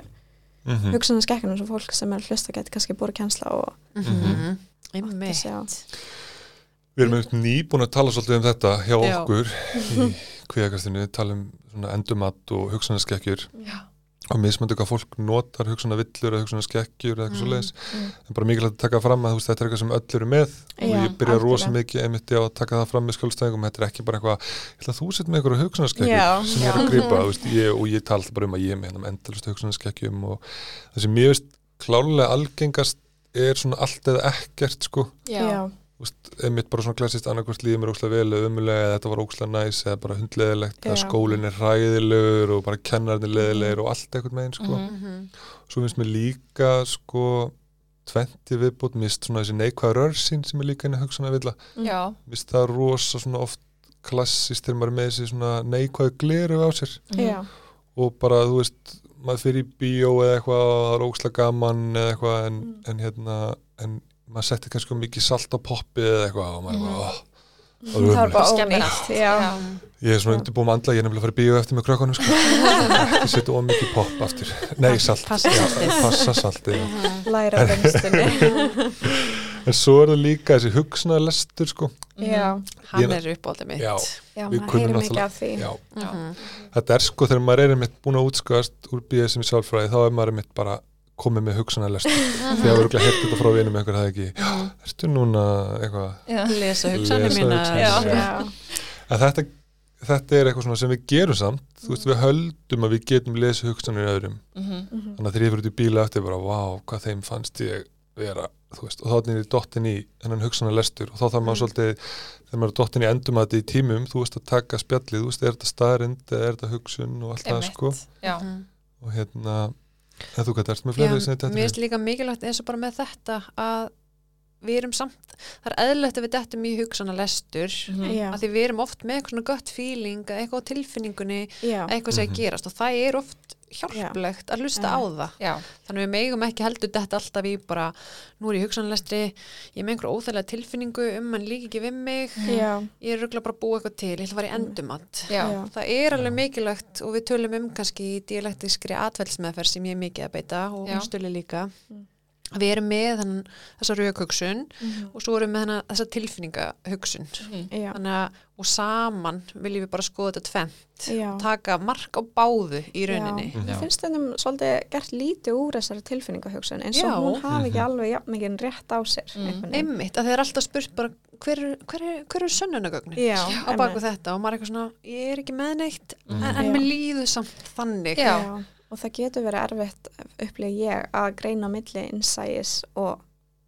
mm -hmm. hugsanarskekkunum sem fólk sem er að hlusta getur kannski búið og mhm, átti einmitt sig á. Við erum einmitt nýbúin að tala svolítið um þetta hjá Já. okkur í kvíðakastinu, tala um svona endumatt og hugsanaskekkjur já, og mismöndu hvað fólk notar hugsanavillur eða hugsanaskekkjur eða eitthvað Mm. svo leiðis Mm. en bara mikilvægt að taka fram að þú veist, þetta er eitthvað sem öll eru með og Já, ég byrja rosa mikið einmitt á að taka það fram með skjólstæðingum. Þetta er ekki bara eitthvað, ég ætla að þú sett með eitthvað hugsanaskekkjur Já, sem ég er að grípa þú veist, ég, og ég tala alltaf bara um að ég er með hérna endalust hugsanaskekkjum og það sem ég veist klálega algengast er svona allt eða ekkert sko. Já, einmitt bara svona klassist annarkvort líður mér óslega vel eða umulega eða þetta var óslega næs eða bara hundleðilegt eða skólinn er hræðilegur og bara kennarnir leðilegir og allt eitthvað meginn sko. Mhm. Mhm. svo finnst mér líka sko tventi viðbútt, mist svona þessi neikvæða rörsinn sem er líka inn að hugsa að vilja já, mist það rosa svona oft klassist þegar maður er með þessi svona neikvæðu gleru á sér mhm, Já. og bara þú veist maður fyrir í bíó eða eitthvað og það er óslega gaman eða eitthvað en, Mm. en hérna en maður setti kannski mikið salt á poppið eða eitthvað og maður er Mhm. bara, oh, það var bara ónýtt já. Ég er svona undirbúið með andla, ég er nefnilega að fara að bíu eftir með krökkunum sko. Ekki setja of mikið popp aftur. Nei, salt. Passa Já. Passa saltið. læra reynstunni En svo er það líka þessi hugsanar lestur sko. já, hann Ég- er uppáldið mitt Já, já, Við maður kunnum heyrir mikið náttúrulega- af því já. Mhm. Þetta er sko þegar maður er einmitt búin að útskast úr BSM í sálfræði, þá er maður einmitt bara komið með hugsanar lestur. Því að verður heilt þetta frá vinum einhver það ekki. Já, ertu núna eitthvað lesa hugsanir Lesa mína hugsanir já. sínar. já, að þetta, þetta er eitthvað svona sem við gerum samt þú veist við höldum að við getum lesið hugsanir í öðrum Mhm. mhm, þannig að þegar ég fyrir út í bíla eftir bara vá hvað þeim fannst ég vera þú veist, og þá er ég dottin í hennan hugsanar lestur og þá þarf maður Mm. svolítið þegar maður er dottin í endumati í tímum þú veist að taka spjallið, þú veist er þetta staðrind eða er þetta hugsun og allt það sko Já. Mhm. og hérna en þú hvað ert með fleiri sem þetta mér finnst líka mikilvægt eins og bara með þetta að við erum samt, það er eðlilegt að við dettum í hugsana lestur Mhm. já, að því við erum oft með eitthvað svona gött feeling eða eitthvað á tilfinningunni, já, eitthvað sem Mhm. að gerast og það er oft hjálplegt að hlusta á það Já. þannig við megum ekki heldur þetta alltaf í bara, nú er ég hugsanlestri ég með einhver óþægilega tilfinningu um hann líka ekki við mig, já, ég er röglega bara að búa eitthvað til, ég ætla að fara í endumat Já. já, það er alveg mikilvægt og við tölum um kannski í dialektískri atveldsmeðferð sem ég er mikið að beita og Já. hún stölu líka Mm. Við erum með þennan, þessa raukhugsun mhm, og svo erum við með þennan, þessa tilfinningahugsun Mhm. já, þannig að og saman viljum við bara skoða þetta tvent já. taka mark á báðu í rauninni Já. Mhm. Mér finnst þetta svolítið gert lítið úr þessari tilfinningahugsun eins og Já. hún hafi ekki Mhm. alveg jafn mikið rétt á sér Mm. einmitt, að þeir eru alltaf spurt bara hver, er- hver, er- hver er sönnunagögnin Já, á baku þetta og maður er eitthvað svona ég er ekki með neitt Mhm. en, en Já. mér líður samt þannig Já. Og það getur verið erfitt upplýð ég að greina á milli innsæis og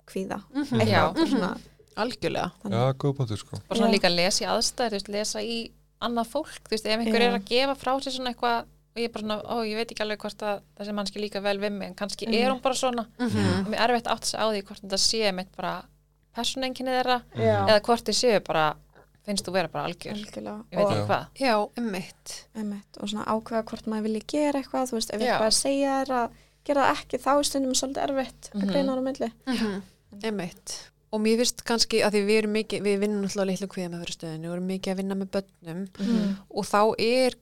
kvíða Mhm. eitthvað Já. bara svona, algjörlega Já, góð punktur sko og svona Já. líka lesa í aðstæður, þú veist, lesa í annað fólk, þú veist, ef einhver Já. er að gefa frá sér svona eitthvað og ég er bara svona, ó, ég veit ekki alveg hvort að þessi mannski líka vel við mig, en kannski Mhm. er hún bara svona, Mhm. mér er erfitt átt sig á því hvort þetta sé mitt bara persónenginni þeirra, Já. eða hvort þið séu bara finnst þú vera bara algjör, algjörlega. Ég veit og, ekki hvað. Já, einmitt einmitt, og svona ákveða hvort maður vilji gera eitthvað þú veist, ef eitthvað að segja þér að gera það ekki þá er stundum svolítið erfitt Mhm. að greina á milli. Mhm. einmitt. Og mér finnst kannski að því við erum mikið við vinnum alltaf litlu kviða með fyrir stöðinu og erum mikið að vinna með börnum Mhm. og þá er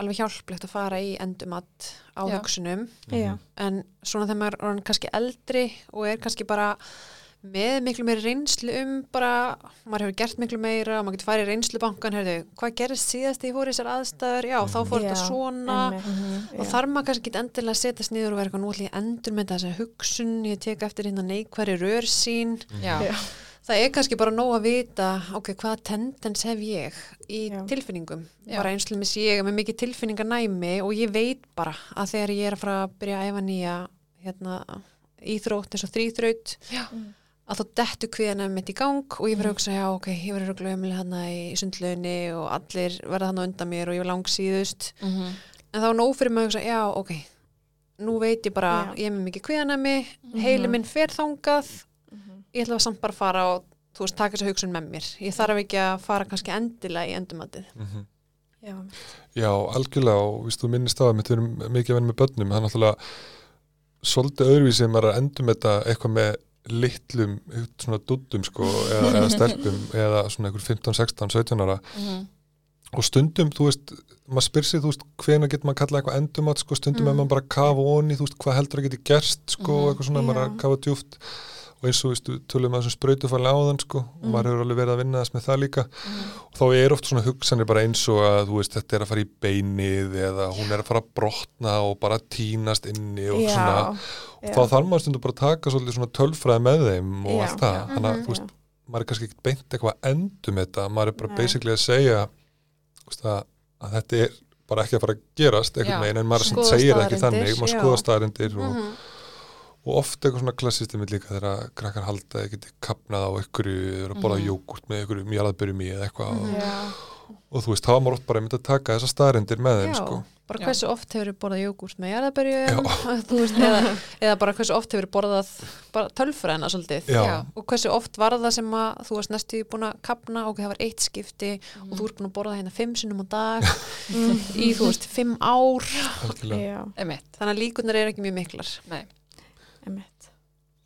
alveg hjálplegt að fara í endumat á hugsunum. Já, en svona þegar maður er kannski eldri og er kannski bara með miklu meiri reynslu um bara, maður hefur gert miklu meira og maður getur farið í reynslubankan, heyrðu, hvað gerist síðast í þessar aðstæður, já, þá fór þetta svona einmitt. og Já. þarf maður kannski ekki endilega að setjast niður og vera eitthvað nú ætlum ég að endur með þessa hugsun ég tek eftir hérna neikværi rör sín já, Já. það er kannski bara nóg að vita ok, hvaða tendens hef ég í Já. tilfinningum, Já. bara eins og með ég er með mikið tilfinninganæmi og ég veit bara að þegar ég er að fara að byrja að æfa nýja hérna, íþrótt eins og þrýþraut Já. Að þá dettu kviðanum mitt í gang og ég Mm. verður að hugsa, já ok, ég verður að glömlega hérna í sundlaunni og allir verða hann undan mér og ég var langsíðust Mhm. en þá er nóg fyrir mig að hugsa, já, ok nú veit ég bara, Já. ég er með mikið kviðanami heili minn fer þangað Mhm. ég ætla að samt bara að fara og þú veist, taka þessa hugsun með mér ég þarf ekki að fara kannski endilega í endumatið Mhm. Já. Já, algjörlega og víst, þú minnist á að við erum mikið að vinna með börnum það er náttúrulega svolítið öðruvísi sem er að endum þetta eitthvað með litlum svona dúddum sko eða, eða stelpum eða svona einhver 15, 16, 17 ára Mhm. og stundum, þú veist, maður spyr sig þú veist, hvena getur maður kallað eitthvað endumat sko, stundum Mm. er maður bara að kafa onni þú veist, hvað heldur að geti gerst sko, Mhm. eitthvað svona, maður er að kafa djúft og eins og, veistu, tölum að þessum sprautufalli áðan sko, og Mm. maður hefur alveg verið að vinna þess með það líka Mhm. og þá er oft svona hugsanir bara eins og að veist, þetta er að fara í beinið eða hún er að fara að brotna og bara tínast inni og svona Já. og þá þarf maður stundum bara að taka svolítið svona tölfræði með þeim og Já. allt það, Já. þannig að Mhm. þú veist, maður er kannski ekki beint eitthvað að endum þetta, maður er bara Nei. basically að segja veist, að, að þetta er bara ekki að fara að gerast Já. einhvern veginn en maður segir ekki þannig, maður já. skoða staðarindir og, Mhm. Og oft eitthvað svona klassistimið líka þegar krakkar halda að geti kapnað á ykkur eða borða Mhm. jógurt með ykkur mjalaðbyrjum í eða eitthvað Mhm. og, Já. og þú veist, þá var maður oft bara einmitt að taka þessa staðarindir með þeim Já, sko. bara Já. hversu oft hefur borðað jógúrt með jarðabörju Já. veist, eða, eða bara hversu oft hefur borðað bara tölfræðina svolítið Já. Já. og hversu oft var það sem að þú varst næstu búin að kapna og það var eitt skipti og þú ert búin að borða hérna fimm sinnum á dag í þú veist fimm ár. Já. Þannig að líkunar eru ekki mjög miklar Nei.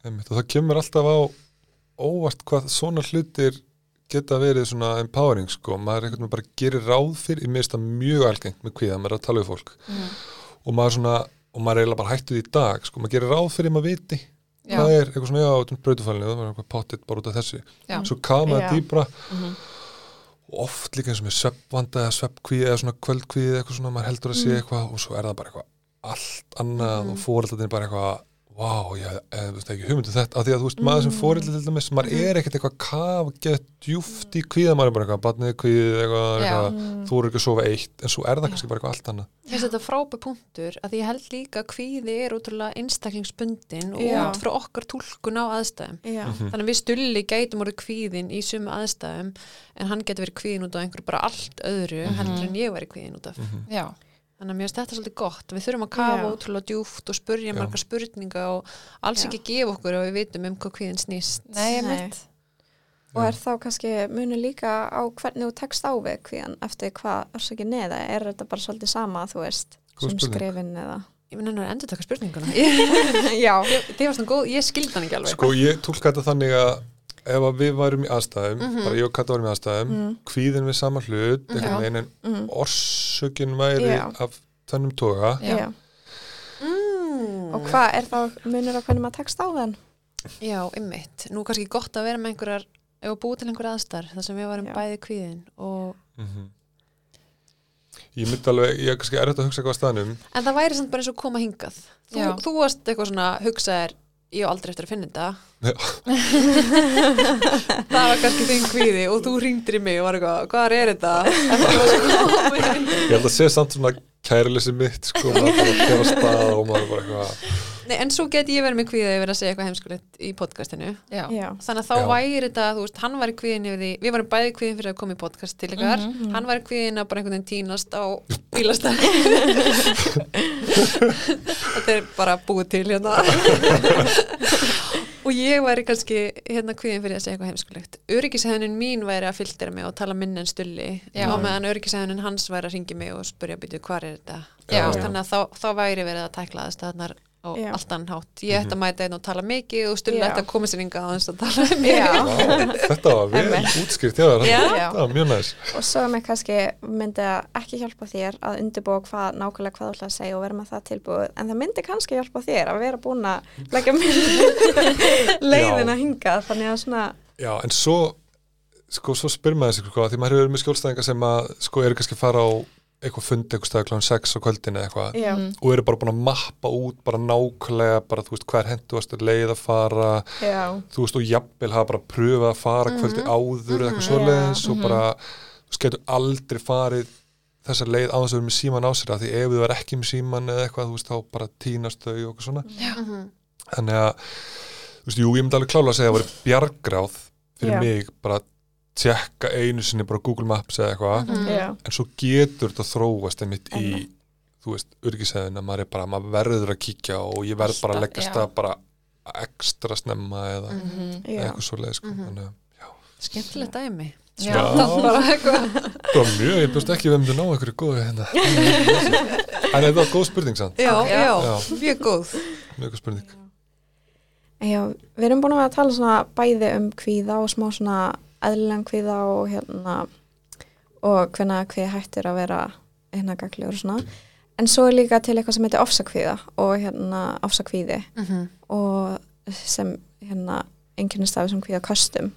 Einmitt. Og það kemur alltaf á óvart hvað svona hlutir geta verið svona empowering sko, maður einhvern veginn bara gerir ráð fyrir, ég minnst það mjög algengt með kvíða, maður er að tala við fólk Mhm. og maður svona, og maður er eiginlega bara hættuð í dag, sko, maður gerir ráð fyrir maður viti Já. hvað er eitthvað svona, já, þetta er brautufælni það var eitthvað pottitt bara út af þessu Já. svo maður Já. dýbra Mhm. og oft líka eins og með sveppvanda eða sveppkvíði eða svona kvöldkvíði eitthvað svona, maður heldur að sé eitthvað og svo er það bara eitthvað allt annað og fóreldatin bara eitthvað Vá, ég veist, ekki hugmyndu þetta af því að þú veist, maður sem fóreldi til dæmis maður er ekkert eitthvað kaf, gett djúft í kvíða maður er bara eitthvað, barnið kvíðið eitthvað, Já. eitthvað þú eru ekki að sofa eitt en svo er það kannski bara eitthvað allt annað. Ég finnst þetta frábæð punktur að því ég held líka að kvíði er útrúlega einstaklingsbundin og Já. út frá okkar túlkun á aðstæðum. Já, Mhm. Þannig að við stulli gætum orðið kvíðin í sumu aðstæðum en hann getur verið kvíðin út af einhverju bara allt öðru heldur en Þannig að mér finnst þetta svolítið gott. Við þurfum að kafa Já. ótrúlega djúft og spurja Já. margar spurninga og alls Já. ekki gefa okkur og við vitum um hvað kvíðin snýst. nei, ég Nei. mitt og er þá kannski munur líka á hvernig þú tekst á við kvíðan eftir hvað orsakið neða, er þetta bara svolítið sama, þú veist, Góð sem skrifin eða? Ég minn hennar endur taka spurninguna. Já, það var svona góð, ég skildi hann ekki alveg. Sko, ég tólka þetta þannig að ef að við værum í aðstæðum bara ég og Kata værum í aðstæðum Mhm. kvíðin við sama hlut, einhvern veginn en mm, orsökin væri Já. af þennum toga. Mm. Og hvað er þá munur á hvernig maður tekst á þenn? Já, ymmit. Nú kannski gott að vera með einhverjar, að búið til einhverjar aðstar, þar sem við varum Já. bæði kvíðin og Mhm. Ég myndi alveg, ég er kannski erfitt að hugsa eitthvað á staðnum En það væri samt bara eins og koma hingað. Þú, þú varst eitthvað svona, hugsaðir, ég á aldrei eftir að finna þetta. Það var kannski þinn kvíði og þú ringdir í mig og var eitthvað, hvað er þetta? Ég held að sé samt svona kærleysi mitt sko, maður bara að stað og maður bara eitthvað Nei, en svo geti ég verið með kvíði að vera að segja eitthvað heimskulegt í podcastinu. Já, Já, Þannig að þá Já. væri þetta, þú veist, hann væri kvíðin yfir því, við varum bæði kvíðin fyrir að koma í podcast til ykkar, Mhm. hann væri kvíðin að bara einhvern veginn tínast á bílastæð. þetta er bara búið til hérna. og ég væri kannski hérna kvíðin fyrir að segja eitthvað heimskulegt. Öryggishefnin mín væri að fylgdera mig og tala minn en stulli Já. og meðan öryggishefnin hans væri að ringi mig og spurja býtu hvað er þetta. Þannig að þá, þá væri verið að tækla aðstæðnar á Já. allt annan hátt. Ég ætti að mæta einn og tala mikið og stulli Já. ætti að koma sér ynga á þess að tala um. Vá, Þetta var vel þér Já. Þetta var mjög næs Og svo með kannski myndi að ekki hjálpa þér að undirbúa hvað, nákvæmlega hvað þú ætla að segja og vera með það tilbúið. En það myndi kannski hjálpa þér að vera búin að leggja með leiðina hingað. Þannig að svona, Já, en svo sko, svo spyr maður sig sko, því maður hefur verið með skjólstæðinga sem að sko eru kannski að fara á eitthvað fundi eitthvað stæði kláðan 6 á kvöldinu eða eitthvað. Já, Mhm. og eru bara búin að mappa út bara nákvæmlega bara þú veist hvað er henduast leið að fara. Já, þú veist og jafnvel hafa bara pröfað að fara kvöldi áður eða eitthvað svoleiðis og bara þú veist getur aldrei farið þessa leið á þess að vera með síman á sér af því ef þú er ekki með síman eða eitthvað þú veist þá bara tínast þau og eitthvað svona. Mhm. þannig að þú veist, jú, ég myndi alveg klála að segja að það voru bjargráð fyrir Já. mig bara að tjekka einu sinni bara Google Maps eða eitthvað Mhm. já, en svo getur þetta þróast einmitt í þú veist, örgisæðin að maður er bara maður verður að kíkja og ég verð bara að leggja stað bara ekstra snemma eða Mhm. já. eitthvað svo leið sko. Mhm. þannig að Skemmtilegt dæmi. Já. Eitthvað. það var mjög, ég bjóst ekki við um þetta ná einhverju góðu hérna en þetta var góð spurning samt Já, já, Já. mjög góð. mjög góð spurning Já, við erum búin að vera að tala svona bæði um kvíða og smá svona eðlilegan kvíða og hérna og hvenna kvíði hættir að vera hérna gaglegur og svona en svo er líka til eitthvað sem heitir ofsakvíða og hérna ofsakvíði Mhm. og sem hérna einnkynnistafi sem kvíða kastum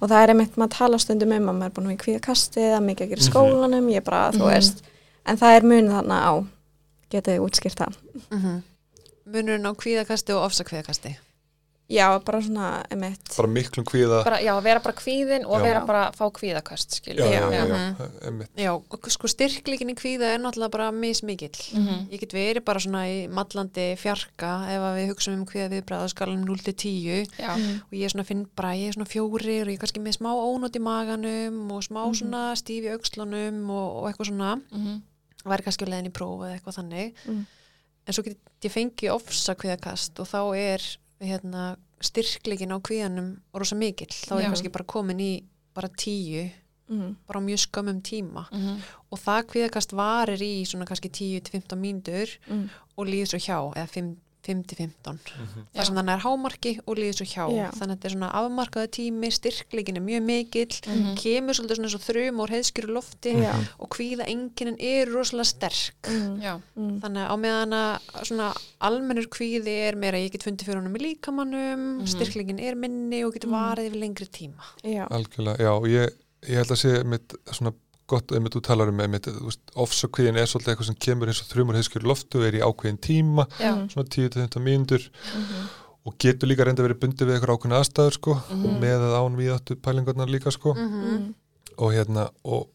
og það er einmitt maður tala stundum um að maður er búin að kvíðakasti það er mikið að gera í Mhm. skólanum ég bara, þú Mhm. veist en það er munið þarna á getið þið útskýrt það Mhm. Munurinn á kvíðakasti og ofsa kvíðakasti. Já, bara svona einmitt bara miklum kvíða bara, já, vera bara kvíðin og Já. vera bara fá kvíðaköst skilur já, já, Já. já, Mhm. já, og sko styrkleikin í kvíða er náttúrulega bara mismikill. Mhm. Ég get verið bara svona í mallandi fjarka ef að við hugsaum um kvíða viðbræða skalum 0-10 Já. Mm. og ég er svona finn bara, ég er svona fjórir og ég er kannski með smá ónót í maganum og smá Mhm. svona stíf í aukslunum og, og eitthvað svona Mhm. væri kannski á leiðin í próf eða eitthvað þannig Mm. en svo get ég fengið ofsa kvíðakast og þá er hérna, styrkleikin á kvíðanum rosa mikill, þá er kannski bara komin í bara tíu, Mm. bara á mjög skömmum tíma Mhm. og það kvíðakast varir í svona kannski 10-15 mínútur Mm. og líður svo hjá eða 5, 5-15 Mhm. þar sem þannig er hámarki og líður svo hjá Já. þannig að þetta er svona afmarkaða tími styrkleikin er mjög mikill Mhm. kemur svolítið svona eins og þrjum úr heiðskjöru lofti Já. og kvíða enginin er rosalega sterk Mm. Já, Mm. þannig að á meðan að svona almennur kvíði er meira ég get fundið fyrir honum í líkamannum Mhm. styrkleikin er minni og getur Mhm. varið yfir lengri tíma Já. Algjörlega, já, og ég, ég held að sé mitt svona gott, einmitt þú talar um einmitt, ofsakvíðin er svolítið eitthvað sem kemur eins og þrjumur heiskjur loftu, er í ákveðin tíma já, Mm. svona 10-15 mínútur Mhm. og getur líka reynda verið bundið við eitthvað ákveðin aðstæður sko, Mhm. og með að án við áttu pælingarnar líka sko, Mm. og hérna og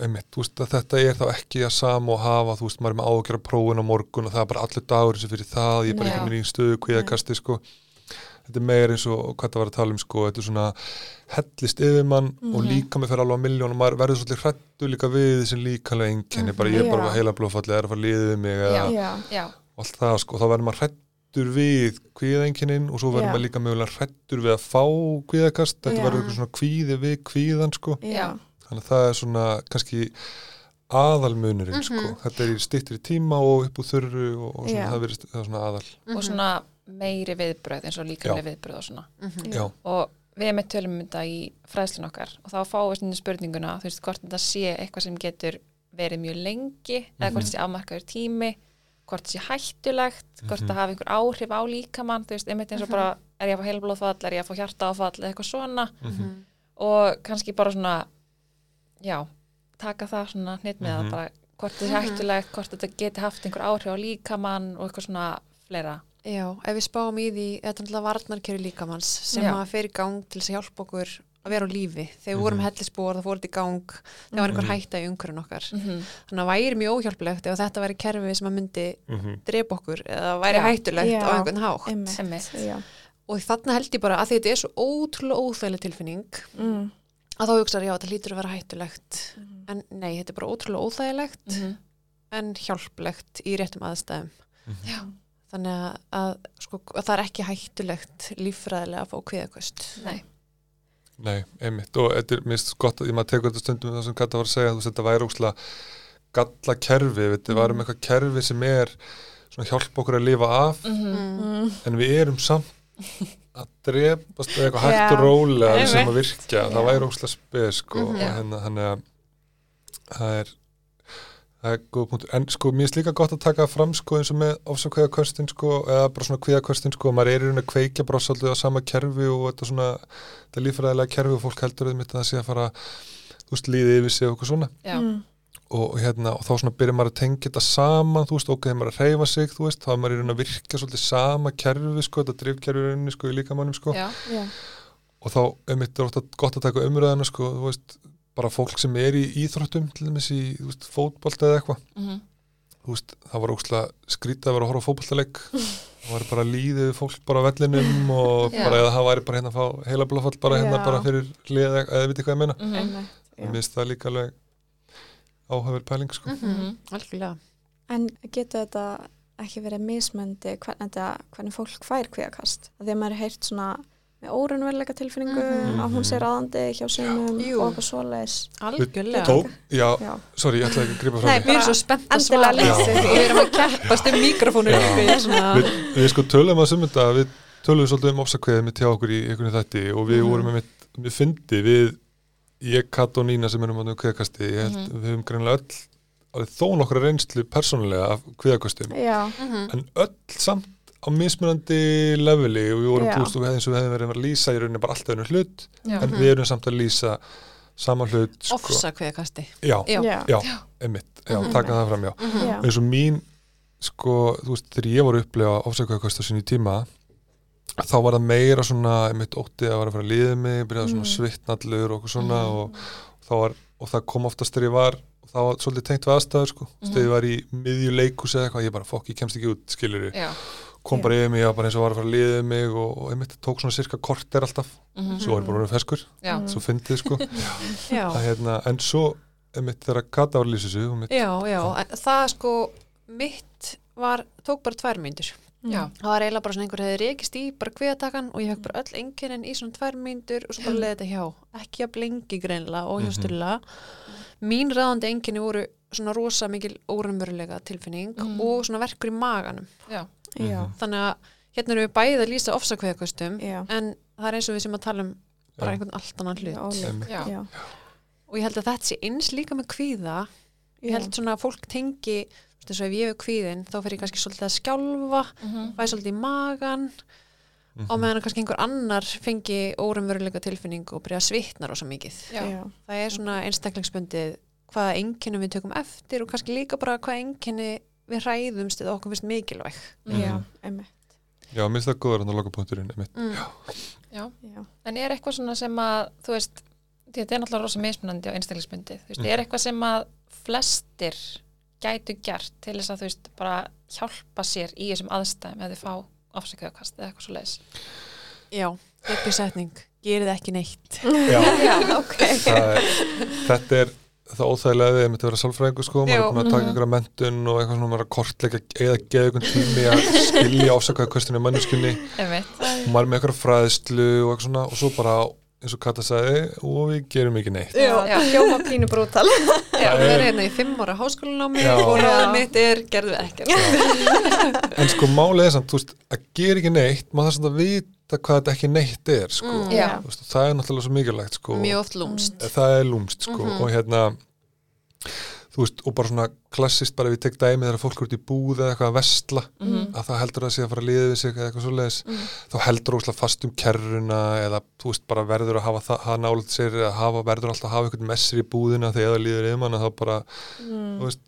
einmitt, þú veist að þetta er þá ekki að sama og hafa, þú veist, maður er með ágjör prófin á morgun og það er bara allir dagur sem fyrir það, ég er bara ekki með í stöðu sko, þetta er meir eins og hvað það var að tala um sko, þetta er svona hellist yfir mann og Mhm. líka með fyrir alveg á miljón og maður verður svolítið hrættu líka við þessi líkanlega enginni, bara ég er bara Já. með heila blóðfalli, er að fara liðið mig og allt það sko, og þá verður maður hrættur við kvíðaenginin og svo verður maður líka mögulega hrættur við að fá kvíðakast, þetta verður eitthvað svona kvíði við kvíðan sko, Já. þannig að það er svona kannski aðalmunurinn sko, Mhm. þetta er í styttri tíma og upp úr þurru og, og svona, það verður það er svona aðal. Og svona meiri viðbröð eins og líkamlega viðbröð og svona Mhm. Já, og við með tölum um þetta í fræðslun okkar og þá fáum við stundum spurninguna þú veist hvort þetta sé eitthvað sem getur verið mjög lengi eða hvort Mhm. þetta sé afmarkaður tími hvort þetta sé hættulegt hvort Mhm. það hafi einhver áhrif á líkamann þú veist, einmitt eins og bara er ég að fá heilblóðfall er ég að fá hjartaáfall eða eitthvað svona mhm. og kannski bara svona já, taka það svona hnitt með Mhm. það bara hvort þetta sé Mhm. hættulegt hvort þetta geti haft einhver áhrif á líkamann og eitthvað svona fleira Já, ef við spáum í því, þetta er náttúrulega varnarkerfi líkamanns sem Já. að fer í gang til þess að hjálpa okkur að vera á lífi. Þegar við vorum Mhm. hellisbúar, það fór þetta í gang, það var einhver Mhm. hætta í umhverjum okkar. mm -hmm. Þannig að væri mjög óhjálplegt ef þetta væri kerfi sem að myndi Mhm. drepa okkur eða væri Já. hættulegt Já. á einhvern hátt. Einmitt. Einmitt. Já. Og þarna held ég bara að því þetta er svo ótrúlega óþægileg tilfinning Mm. að þá hugsaður, já, þetta lítur að vera hættulegt. Mhm. En nei, þetta er bara ótrúlega óþægilegt Mhm. en hjálplegt í réttum aðstæðum. Mhm. Þannig að, að, sko, að það er ekki hættulegt líffræðilega að fá kviðakost. nei Nei, einmitt og þetta er mist gott að ég maður tekur þetta stundum það sem Kata var að segja, þú veist, þetta væri ósla galla kerfi, þetta var um eitthvað kerfi sem er svona hjálpa okkur að lifa af mm Mm. en við erum samt að drepast eða eitthvað hægt og rólega sem að virkja, það væri ósla spes sko, Mhm. og Já. hérna þannig að það er það er góð punktur, en sko mér er líka gott að taka fram sko eins og með ofsakveða köstin sko, eða bara svona kveða köstin sko, maður er í raun að kveikja bara svolítið á sama kerfi og þetta svona, þetta lífræðilega kerfi og fólk heldur auðvitað að það sé að fara þú veist, líði yfir sig og eitthvað svona. Mm. og, hérna, og þá svona byrjar maður að tengja þetta saman, þú veist, ok, þegar maður er að reyfa sig þú veist, þá er maður í raun að virka svolítið sama kerfi, sko, þetta drifkerfi í rauninni, sko, í líkamannum, sko, já, Já. og þá er mitt ofta gott að taka umræðina, sko, þú veist bara fólk sem er í íþróttum til dæmis í, fótbolt eða eitthvað mhm, þú veist, það var ókslega skrítið að vera að horfa á fótboltaleik það var bara líðið fólk bara vellinum og Já. bara eða það væri bara hérna að fá heila blóðfall bara hérna Já. bara fyrir lið eða, eða viti hvað ég meina mhm, og Já. mér finnst það líka alveg áhafur pæling sko. mhm. Algjörlega. En getur þetta ekki verið mismöndi hvernig, þetta, hvernig fólk fær kvíðakast? Því að maður heyrt svona með órunveruleika tilfinningu Mhm. að hún sé ráðandi hjá sumum og eitthvað svoleiðis. Algjörlega. Tó, já, Já. sorry, ég ætla ekki að gripa frá Nei, því við erum svo spennt að svara við erum að keppast um mikrofónu við við, við sko tölum að sumunda við tölum svolítið um ofsakveðið mitt hjá okkur í einhvern þætti og við Mhm. vorum með mitt, við fyndi við ég, Kat og Nína sem erum á kveðakasti ég held Mhm. við höfum greinlega öll þó nokkra reynslu persónulega af kveðakastum Já. Mhm. en öll samt á mismunandi leveli og við vorum búist og við eins og við hefum verið að lýsa í rauninni bara alltaf einu hlut já, en við erum samt að lýsa sama hlut sko. ofsa kveðakasti. já, Já. Já. já, einmitt, já, Mhm. taka það fram já Mhm. Já. eins og mín sko, þú veist, þegar ég voru að upplega ofsækvæðakvæst á sinni tíma þá var það meira svona einmitt ótti að vera að fara að liða mig, byrjaði svona Mm. svitnallur og okkur svona Mhm. og, þá var, og það kom oftast þegar ég var og það var svolítið tengt við aðstæður sko Mhm. þegar ég var í miðju leikus eða eitthvað ég bara fokk, ég kemst ekki út, skilur já, kom bara yfir mig, ég var bara eins og var að fara að liða mig og, og einmitt tók svona cirka korter alltaf. Mhm, svo var ég bara orðinn feskur, já, Mm. svo fyndið sko. Já. að, hérna, en svo einmitt þegar Kata var að lýsa þessu og mitt, Já, já, það sko mitt var, tók bara tvær myndur já, það var eiginlega bara svona einhver hefði reykist í bara kviðatakan og ég fekk bara öll enginin í svona tvær myndur og svo bara leiði þetta hjá. Ekki að blengi greinlega og hjá Mhm. stulla. Mín ráðandi engini voru svona rosa mikil órumverulega tilfinning Mhm. og svona verkur í maganum. Já, já, Mhm. þannig að hérna erum við bæðið að lýsa ofsakveðakostum en það er eins og við sem að tala um bara einhvern allt annan hlut já. Já. já, og ég held að þetta sé eins líka með kvíða ég held svona að fólk tengi eins og ef ég er kvíðin þá fer ég kannski svolítið að skjálfa Mhm. fæ svolítið í magan Mhm. og meðan kannski einhver annar fengi órumveruleika tilfinning og byrja að svitna rosa mikið það er svona einstaklingsbundið hvaða enginni við tökum eftir og kannski líka bara hvaða enginni við hræðumst eða okkur finnst mikilvæg já, Mhm. emmi, Já, mér finnst það góður hann að loka punkturinn einmitt. mm. Já. já, En er eitthvað svona sem að, þú veist, þetta er náttúrulega rosa mismunandi á einstaklingsbundið, þú veist, Mhm. er eitthvað sem að flestir gætu gert til þess að, þú veist, bara hjálpa sér í þessum aðstæðum eða þið fá afsakaðakast eða eitthvað svo leiðis. já, ekki setning gerið ekki neitt Já, já, ok, það er, þetta er það óþægilega við að vera sálfræðingur sko, maður er búin að taka Mhm. ykkur að mentun og eitthvað svona, maður er að kortleika eða geða ykkur tími að skilja ásakaða kvestinu manneskunni Einmitt. og maður er með ykkur fræðslu og eitthvað svona og svo bara, eins og Kata sagði og við gerum ekki neitt já, Já. hljóma pínu brútal, já, við er- erum hérna í fimm ára háskólanámi Já. og ráðum Já. mitt er gerðu ekkert en sko málið er samt, þú veist, að gera ekki neitt maður þarf samt að vita hvað þetta ekki neitt er sko, Mm. Þú veist, það er náttúrulega svo mikilvægt sko mjög oft lúmst það er lúmst sko Mhm. og hérna þú veist, og bara svona klassist bara ef ég tek dæmi þegar fólk er út í búð eða eitthvað að vestla Mhm. að það heldur að sé að fara að liða við sig eða eitthvað svoleiðis Mhm. þá heldur óslega fast um kerruna eða þú veist bara verður að hafa það hafa nálega sér eða hafa, verður alltaf að hafa eitthvað messir í búðina þegar það líður yfir mann þá bara, mm. þú veist,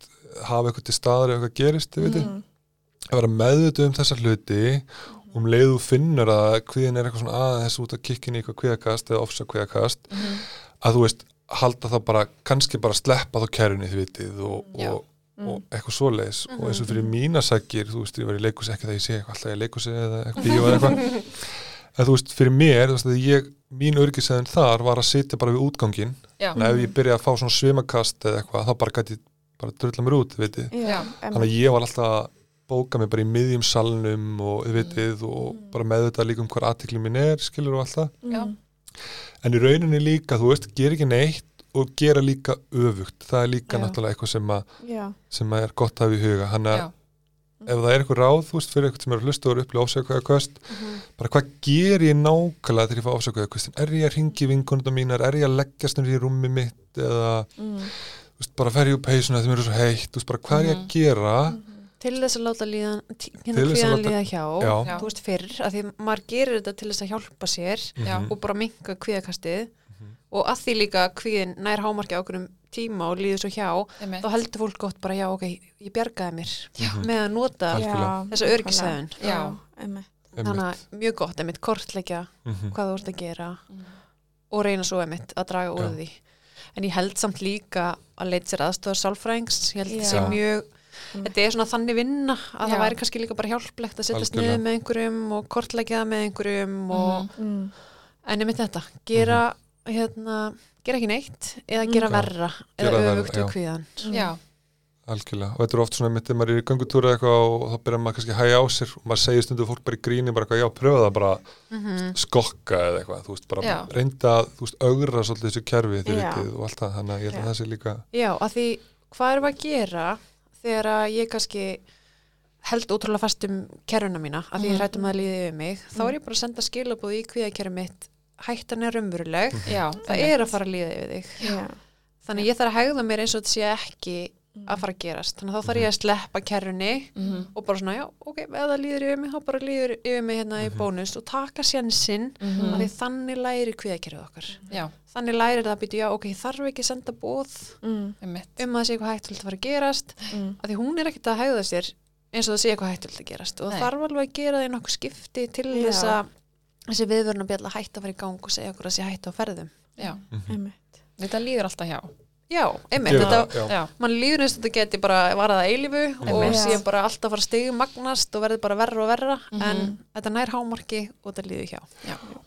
hafa eitthvað til staðar ef eitthvað gerist, þið veitir Mm. að vera meðvituð um þessa hluti um leið þú finnur að kviðin er eitthvað svona aðeins út að kikkin í eitthvað kviðakast eða ofsa kviðakast Mhm. að þú veist, halda það bara kannski bara sleppa þá kerrunni þið vitið og, og, og eitthvað svoleiðis. Og eins og fyrir mína sækir, þú veist, ég var í leikus ekki þegar ég sé eitthvað alltaf í leikusi eða eitthvað en þú veist, fyrir mér, þú veist, að ég mín örgisæðin þar var að sitja bara við útgangin en ef ég byrja að fá svona svimakast eða eitthvað, bóka mig bara í miðjum salnum og þið vitið og bara meðvitað líka um hver aðtikli mín er, skilur og allt það Já. Mm. en í rauninni líka, þú veist, gera ekki neitt og gera líka öfugt það er líka Já. náttúrulega eitthvað sem, að, já, sem að er gott að í huga hann að Já. ef það er eitthvað ráð, þú veist, fyrir eitthvað sem er að hlusta og eru upplið ásökuða kvöst, Mhm. bara hvað ger ég nákvæmlega þegar ég fá ásökuða kvöstin er ég að ringi vinkonundar mínar, er ég að leggjast nýr í rúmi mitt eða mm. þú veist, bara fer ég úr peysuna þegar mér er svo heitt þú veist, bara hvað er ég að Mhm. gera til þess að láta líðan hérna kvíðan láta- líða hjá Já. Já. þú veist fyrr, að því maður gerir þetta til þess að hjálpa sér Já. Mhm. og bara minka kvíðakastið Mhm. og að því líka kvíðin nær hámarki á okkurum tíma og líður svo hjá Einmitt. þá heldur fólk gott bara já ok, ég bjargaði mér Mhm. með að nota Algjörlega. þessa örgisæðun Já. já, þannig að mjög gott, einmitt kortleggja Mhm. hvað þú ert að gera Mhm. og reyna svo einmitt að draga úr Já. því en ég held samt líka að leita sér aðstofar sálfræðings, ég held Já. sé mjög Mm. þetta er svona þannig vinna að Já. það væri kannski líka bara hjálplegt að setjast niður með einhverjum og kortleggja það með einhverjum og, Mhm. mm. en einmitt þetta, gera hérna, gera ekki neitt eða Mm. gera verra eða já. við kvíðan Já. algjörlega, og þetta er oft svona mitt þegar maður er í göngutúra eitthvað og þá byrjar maður kannski að hæja á sér og maður segir stundu fólk bara í gríni bara eitthvað, já, pröfa það bara mm skokka eða eitthvað, þú veist, bara Já. reynda að, þú veist, augra svolítið þessu kerfi þið Já. vitið og allt það, þannig að ég held að það sé líka Já, að því hvað erum við að gera þegar að ég kannski held ótrúlega fast um kerfuna mína að því ég Mhm. hrættum að líði yfir mig þá er ég bara að senda skilabóð í kvíðakerfi mitt hættan er raunveruleg Já. það er að fara að líða yfir þig já, þannig ég þarf að hegða mér eins og þetta sé ekki að fara að gerast þannig að þá þarf ég að sleppa kerfunni Mhm. og bara svona, já, ok, ef það líður yfir mig þá bara líður yfir mig hérna í Mhm. bónus og taka sénsinn Mhm. að því þannig læri kvíðakerfið okkar Já. þannig læri það að byrja, já, ok, þarf ekki að senda bóð mm. Um að það sé eitthvað hægt að fara að gerast Mm. að því hún er ekkert að hegða sér eins og það sé eitthvað hægt að gerast og þarf alveg að gera það í nokkuð skipti til Já. þess að þessi viðvörun að bjalla hægt að fara í gang og segja okkur að sé hægt á ferðum Já. emmi, Þetta líður alltaf hjá. Já, einmitt, Gera þetta, já. Já. mann líður eins og þetta geti bara varað að eilifu og Einmitt. sé bara alltaf fara stegum magnast og verði bara verra og verra Mhm. en þetta nær hámarki og þetta líður hjá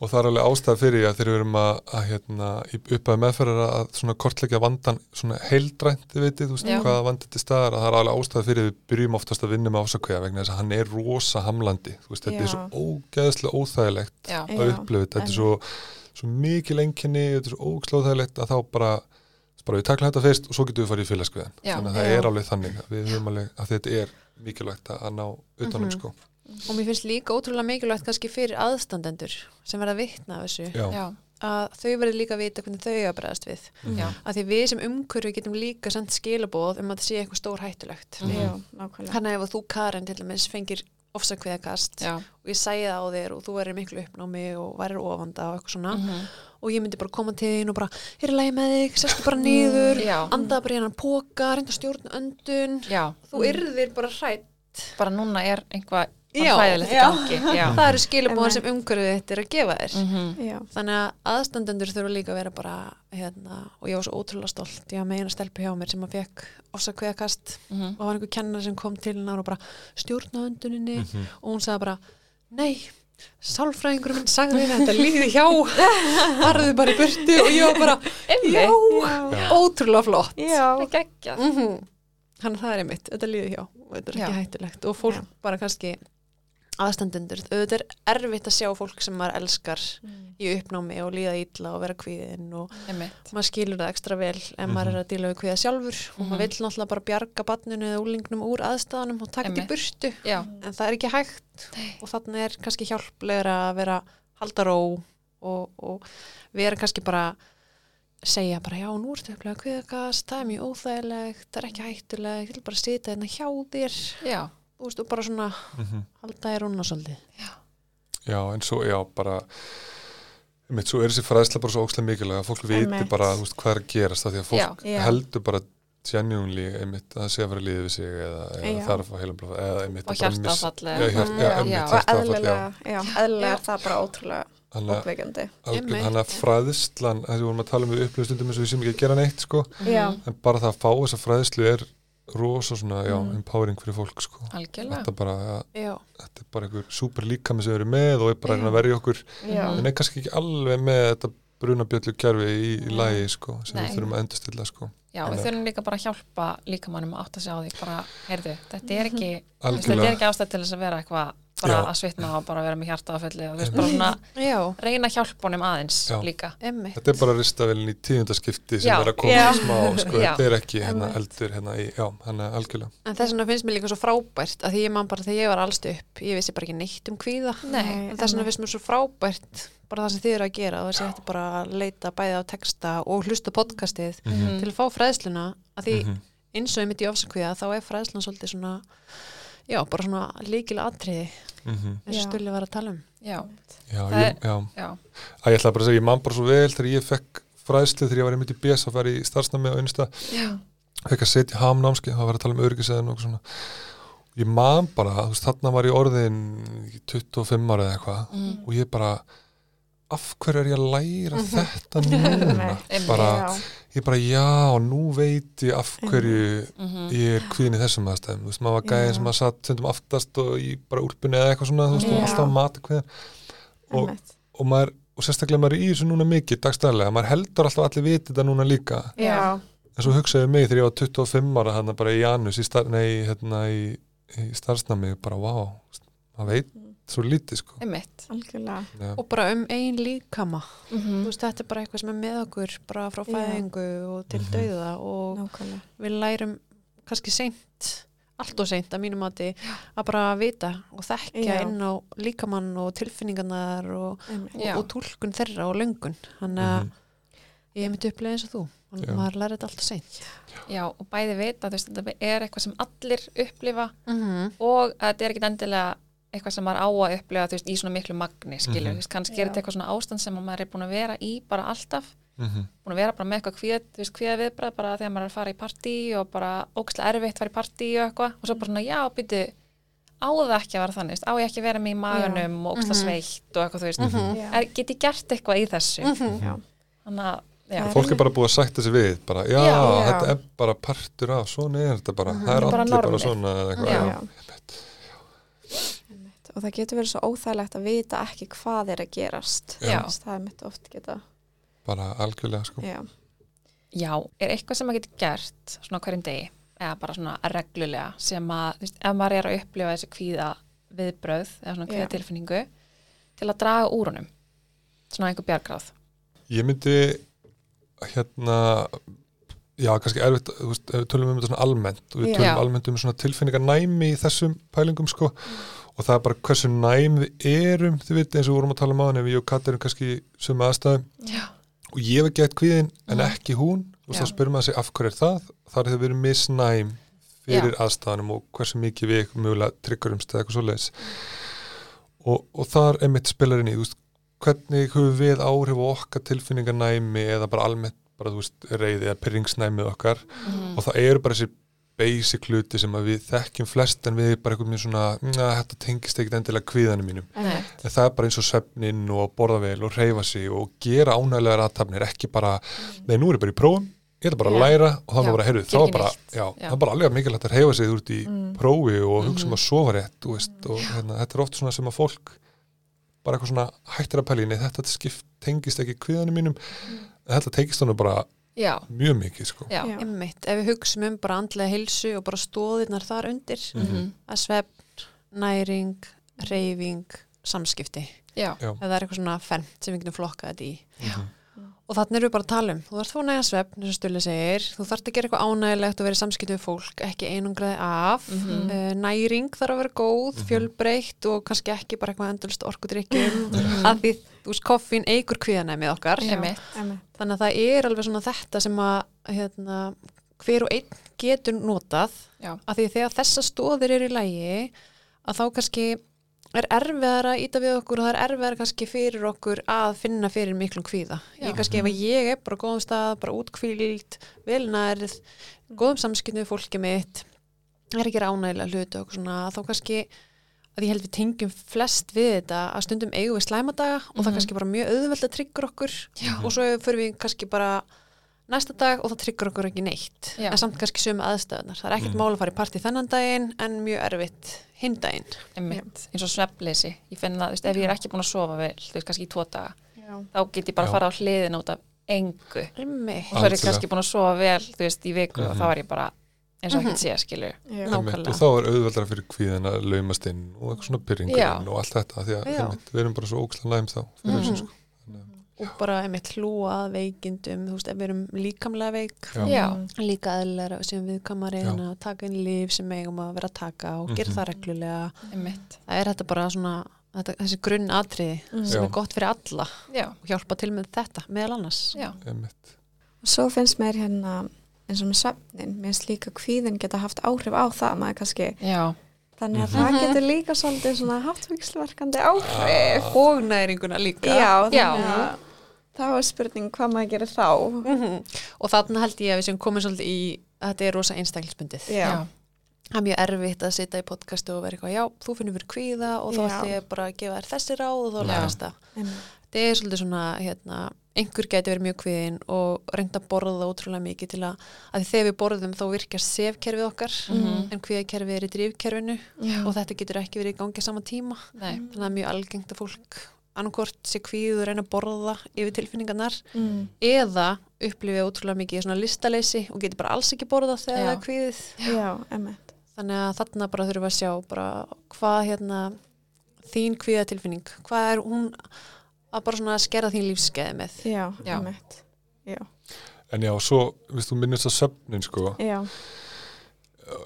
og það er alveg ástæð fyrir að þegar við erum að, að hérna, í uppaði meðferðar að svona kortleggja vandan svona heildrænt, þið veitir, þú veist, Já. hvaða vandi til staðar, að það er alveg ástæð fyrir við byrjum oftast að vinna með ásakveða vegna þess að hann er rosa hamlandi, þú veist, þetta er Já. svo ógeðslega óþægilegt Já. að Já, upplifa þetta, þetta er svo, svo mikil enginni, þetta er svo ógeðslega óþægilegt að þá bara, bara við takla þetta fyrst og svo getum við farið í félagskveðan, Já. þannig að það Já. er alveg þannig að við höfum alveg, að þetta er mikilvægt að að ná utanum, Mhm. sko. og mér finnst líka ótrúlega mikilvægt kannski fyrir aðstandendur sem verða að vitna af þessu já, já, að þau verður líka að vita hvernig þau eiga að bregðast við já, að því við sem umhverfi getum líka sendt skilabóð um að það sé eitthvað stór hættulegt. Já, nákvæmlega. þannig ef þú Karen til dæmis fengir ofsakveðakast og ég sæði það á þér og þú verður miklu uppnámi og værir ofanda og eitthvað svona. Mhm. og ég myndi bara koma til þín og bara er í lagi með þig, sestu bara niður Já. andaða bara í hennan póka, reynda að stjórna öndun. Já, þú yrðir bara hrætt bara núna er einhvað Já, já. gangi já. það eru skilabóðan Einmitt. sem umhverfið þetta er að gefa þér Mhm. Já, þannig að aðstandendur þurfa líka að vera bara hérna, og ég var svo ótrúlega stolt ég var með eina stelpu hjá mér sem að fekk ofsakveðakast Mhm. og það var einhver kennar sem kom til hennar og bara stjórna önduninni Mhm. og hún sagði bara nei, sálfræðingur minn sagði þetta líði hjá farðu bara í burtu og ég var bara já, Já. ótrúlega flott já, mm þannig að það er einmitt, þetta líði hjá og þetta er ekki Já. hættulegt og fólk Já. bara kannski aðstandendur, auðvitað er erfitt að sjá fólk sem maður elskar í uppnámi og líða illa og vera kvíðin og Einmitt. maður skilur það ekstra vel ef maður er að díla við kvíða sjálfur og Mhm. maður vill náttúrulega bara bjarga banninu eða úlingnum úr aðstæðanum og taka þetta í burtu. Já, en það er ekki hægt og þannig er kannski hjálplegra að vera halda ró og, og vera kannski bara segja bara já, nú ertu upplega kviðakast, það er mjög óþægilegt, það er ekki hættulegt, já, veist, og bara svona Mhm. halda þér rúna svolítið. Já, en svo, já, bara einmitt, svo er þessi fræðsla bara svo ókslega mikilvæg að fólk viti bara, þú veist, hvað er að gerast af því að fólk Já. Já. heldur bara genuinely, einmitt, að það sé að vera líðið við sig eða, eða Já. það er að einmitt og að bara miss- hjartafall Já, hjart, já, Já. einmitt, Já. og já. eðlilega, já, Já. er það bara ótrúlega Þannig að- Einmitt. þannig að fræðslan, þessi vorum að tala um við upplöfstundum eins og við sem ekki að gera neitt, sko Já, en bara það að fá þessa fræðslu er rosa svona, já, Mm. empowering fyrir fólk, sko algjörlega. þetta, bara, ja, þetta er bara einhver super líkami sem við erum með og er bara að verja okkur já, en er kannski ekki alveg með þetta brunabjöllu kerfi í, í lagi sko, sem Nei. við þurfum að endurstilla sko. Já, við Þannig- þurfum líka bara að hjálpa líkamannum að átta sig á því, bara, heyrðu, þetta er ekki, ekki ástæð til þess að vera eitthvað, bara Já. að svitna og bara vera með hjarta áfælli og þú veist, bara svona, já, reyna að hjálpa honum aðeins Já. líka. emmitt. þetta er bara ristavelin í tíundaskipti sem Já. er að koma Já. smá sko, þetta er ekki hérna Einmitt. eldur hérna í, já, hann er algjörlega En þess vegna finnst mér líka svo frábært að því ég man bara þegar ég var allst upp, ég vissi bara ekki neitt um kvíða. Nei, En þess vegna finnst mér svo frábært bara það sem þið eru að gera og þessi hætti bara að leita bæði á texta og hlusta podcastið Mhm. til að fá fræðsluna að því Mhm. eins og ég mitt í ofsakvíða þá er fræðslan svolítið svona já, bara svona líkil atriði Mhm. eins og. Stulli var að tala um. Já, já, ég, já, já, að ég ætla bara að segja, ég man bara svo vel þegar ég fekk fræðslu þegar ég var einmitt í BS að fara í starfsnami á einsta fekk að setja hamnámski, það var að tala um öryggisæðin og svona. Ég man bara, þú veist, þarna var ég orðin 25 ára eða eitthvað mm. og ég bara af hverju er ég að læra Mhm. þetta núna? Bara, ég bara já, nú veit ég af hverju Mhm. ég er kvíðin í þessum aðstæðum. Þú veist, maður var gæðin sem maður satt stundum aftast og í bara úrpunni eða eitthvað svona þú veist, og alltaf að mata kvíðin og, og maður, og sérstaklega maður er í þessu núna mikið dagstæðlega, maður heldur alltaf allir viti þetta núna líka, já, en svo hugsaði mig þegar ég var 25 ára hann bara í Janus í, star, nei, hérna, í, í starfsnami bara, vá, maður veit svo lítið sko og bara um ein líkama þú Mhm. veist, þetta er bara eitthvað sem er með okkur bara frá fæðingu og til Mhm. dauða og Nákvæmlega. við lærum kannski seint allt og seint að mínum mati að bara vita og þekkja Já. inn á líkamann og tilfinningarnar og, og, og túlkun þeirra og löngun þannig að Mhm. ég myndi upplega eins og þú Þannig að maður læri þetta alltaf seint Já, og bæði vita, þú veist, þetta er eitthvað sem allir upplifa mm -hmm. og að þetta er ekki endilega eitthvað sem maður á að upplifa, þú veist, í svona miklu magni, skilur, Mhm. þú veist, kannski er Já. þetta eitthvað svona ástand sem maður er búin að vera í bara alltaf, Mhm. búin að vera bara með eitthvað kvíða viðbrað bara þegar maður er að fara í partí og bara ókslega erfitt fara í partí og eitthvað og svo bara svona, já, byrju, á það ekki að vera þannig, á ég ekki að vera með í maganum og ókslega Mhm. sveitt og eitthvað, þú veist, Mhm. Já. er, get ég gert eitthvað í þessu, Já. þannig að, já, fólk er bara búið að sætta sig við bara, já, Já. þetta er bara partur af svona er þetta bara, Mhm. það er allir bara svona eða eitthvað, Já. já. Já. Einmitt. Og það getur verið svo óþægilegt að vita ekki hvað er að gerast. Það er mitt oft geta. bara algjörlega sko Já. já, er eitthvað sem maður getur gert svona hverjum degi, eða bara svona reglulega sem að, þú veist, ef maður er að upplifa þessi kvíða viðbröð eða svona kvíða tilfinningu til að draga úr honum svona einhver bjargráð ég myndi hérna já, kannski erfitt, þú veist, ef við tölum um þetta svona almennt og við tölum Já. almennt um svona tilfinningar næmi í þessum pælingum sko og það er bara hversu næm við erum þið veit eins og við vorum að tala um á hann ef ég og Kat erum kannski sömu aðstæðum. Já. og ég hef gett kvíðin en ekki hún. Og Já. þá spyrir maður sig af hverju er það? Þar er það verið misnæm fyrir aðstæðanum og hversu mikið við mjögulega tryggjurumst eða eitthvað svo leiðis og, og þar er mitt spilarinn í þú veist, hvernig höfum við áhrif okkar tilfinninganæmi eða bara almennt bara þú veist reyði eða pyrringsnæmið okkar. Mhm. og það eru bara þessi basic hluti sem að við þekkjum flest en við bara eitthvað mjög svona, na, þetta tengist ekkit endilega kvíðanum mínum. Nei. en það er bara eins og svefnin og borða vel og reyfa sig og gera ánægilegar aðtapnir ekki bara, nei nú er ég bara í prófum ég ætla bara að læra og Já, var bara, heyrðu, þá ekki bara já, það er bara alveg mikilvægt að reyfa sig út í Mm. prófi og hugsa um Mhm. að sofa rétt veist, og hérna, þetta er oft svona sem að fólk bara eitthvað svona hættir að pæli nei, þetta tengist ekki kviðanum mínum. Þetta tengist hann bara Já, mjög mikið sko. já. Já. Einmitt, ef við hugsim um bara andlega heilsu og bara stóðirnar þar undir Mhm. að svefn, næring, reyfing, samskipti Já. Já. ef það er eitthvað svona fermt sem við getum flokkað þetta í Mhm. Og þannig erum við bara að tala um þú þarf þú næga svefn, eins og Stulli segir þú þarf að gera eitthvað ánægilegt og vera í samskipti við fólk ekki einungraði af Mhm. uh, næring þarf að vera góð, Mhm. fjölbreytt og kannski ekki bara eitthvað endurlust orkudrykkjum Mhm. að því, þú veist, koffín eigur kvíðanæmið okkar Einmitt. Einmitt. þannig að það er alveg svona þetta sem að hérna, hver og einn getur notað Já. að því þegar þessa stóðir eru í lægi að þá kannski er erfiðar að íta við okkur og það er erfiðar kannski fyrir okkur að finna fyrir miklum kvíða. Já. Ég kannski ef að ég er bara á góðum stað, bara útkvíld, velnærið, góðum samskiptum við fólkið mitt, er ekki ránægilega hluti og svona, þá kannski að ég held við tengjum flest við þetta að stundum eigum við slæmadaga og það Mhm. kannski bara mjög auðveld að tryggur okkur Já. og svo fyrir við kannski bara næsta dag og það tryggur okkur ekki neitt Já. en samt kannski sömu aðstöðunar það er ekkert Mhm. mál að fara í partí þennan daginn en mjög erfitt hinn daginn eins og svefnleysi ég finn þú veist, ef ég er ekki búin að sofa vel þú veist, kannski í tvo daga, Já. þá get ég bara að fara á hliðin út af engu Einmitt. og svo er ég kannski búin að sofa vel þú veist, í viku og Mhm. þá er ég bara eins og Mhm. ekkert sé, skilur Já. Ná. Einmitt, Nákvæmlega. og þá er auðveldra fyrir kvíðin að laumast inn og eitthvað svona pyrringurinn og allt þetta því að við erum bara svo ókslega næm þá fyrir Mhm. þessu sko. Og bara einmitt hlúa að veikindum þú veist, ef við erum líkamlega veik Já. Líka eðlera sem við kamari Já. að taka inn líf sem eigum að vera að taka og gera Mhm. það reglulega Einmitt. það er þetta bara svona þetta, þessi grunn atriði Mm. sem Já. er gott fyrir alla Já. og hjálpa til með þetta meðal annars einmitt, Svo finnst mér hérna eins og með svefnin, mér finnst líka kvíðin geta haft áhrif á það, maður kannski Já. Þannig að Mhm. það getur líka svolítið svona haft vikslverkandi áhrif og næringuna líka Já, þannig Já. að þá er spurning hvað maður gerir þá Mhm. og þarna held ég að við sem komum svolítið í þetta er rosa einstaklisbundið Já, það er mjög erfitt að sitja í podcastu og vera eitthvað, já, þú finnur fyrir kvíða og þá Já. ætti ég bara að gefa þér þessi ráð og þá Já. lagast það. einmitt. Þetta er svolítið svona, hérna, einhver gæti verið mjög kvíðin og reynda að borða það ótrúlega mikið til að, að því þegar við borðum þá virkar sefkerfið okkar Mhm. en kvíðakerfið er í drifkerfinu Já. og þetta getur ekki verið í gangi sama tíma. Nei. Þannig að það er mjög algengt að fólk annarkort sé kvíð og reyna að borða yfir tilfinningarnar Mm. eða upplifið ótrúlega mikið svona listaleysi og getur bara alls ekki borðað þegar Já. það er kvíðið. Já, emmitt. Þannig að þarna bara þurfum við að sjá bara hvað hérna þín kvíðatilfinning, hvað er hún að bara svona skerða þín lífskeiði með. Já, Já. emmitt. Já, en já, svo, viðst þú minnist að söfnin sko, já,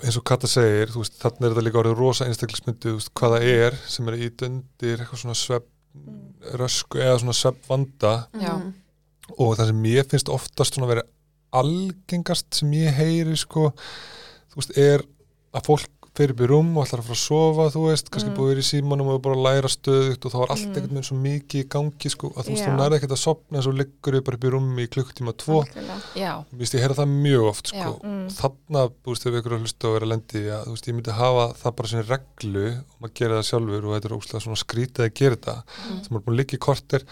eins og Kata segir, þú veist, þannig er þetta líka orðið rosa einstaklismyndi, þú veist, hvað það er sem er í döndir, eitthvað svona svepp rösku eða svona svepp vanda Já. Mhm. og það sem ég finnst oftast svona verið algengast sem ég heyri sko, þú veist, er að fólk fer upp í rúm og ætlar að fara að sofa þú veist, kannski Mm. búið verið í símanum og bara að læra stöðugt og þá er allt Mm. einhvern veginn svo mikið í gangi sko, að þú veist, þú nærði ekkert að sopna en svo liggur við bara upp í rúmi í klukktíma tvo, algjörlega. Já. mér finnst ég heyra það mjög oft sko. Mm. þarna, þú veist, ef ykkur að hlusta og vera lendi, að þú veist, ég myndi hafa það bara sem reglu og maður gera það sjálfur og þetta er óslega svona skrítið að gera þetta Mm. sem er búin að liggja í korter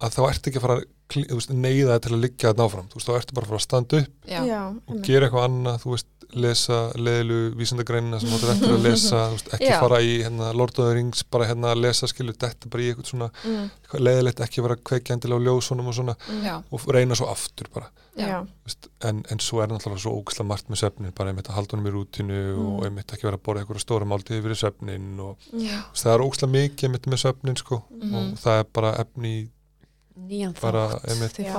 að þá ertu ekki að fara að neyða það til að liggja þetta áfram, þú veist, þá ertu bara að fara að standa upp Já. Og gera eitthvað annað, þú veist, lesa leðilu vísindagreinina sem áttur eftir að lesa þú veist, ekki Já. fara í hérna, Lord of the Rings bara hérna að lesa, skilur, þetta bara í eitthvað svona Mm. eitthvað leðilegt, ekki vera kveikjandilega á ljósunum og svona, Já. og reyna svo aftur bara veist, en, en svo er náttúrulega svo ógislega margt með svefnin, bara einmitt að halda honum í rútinu og Mm. einmitt ekki vera að borða eitthvað stóra máltíði fyrir svefnin og veist, það er ógislega mikið einmitt með svefnin sko Mhm. og það er bara efni í nýjan Bara, þátt. Já.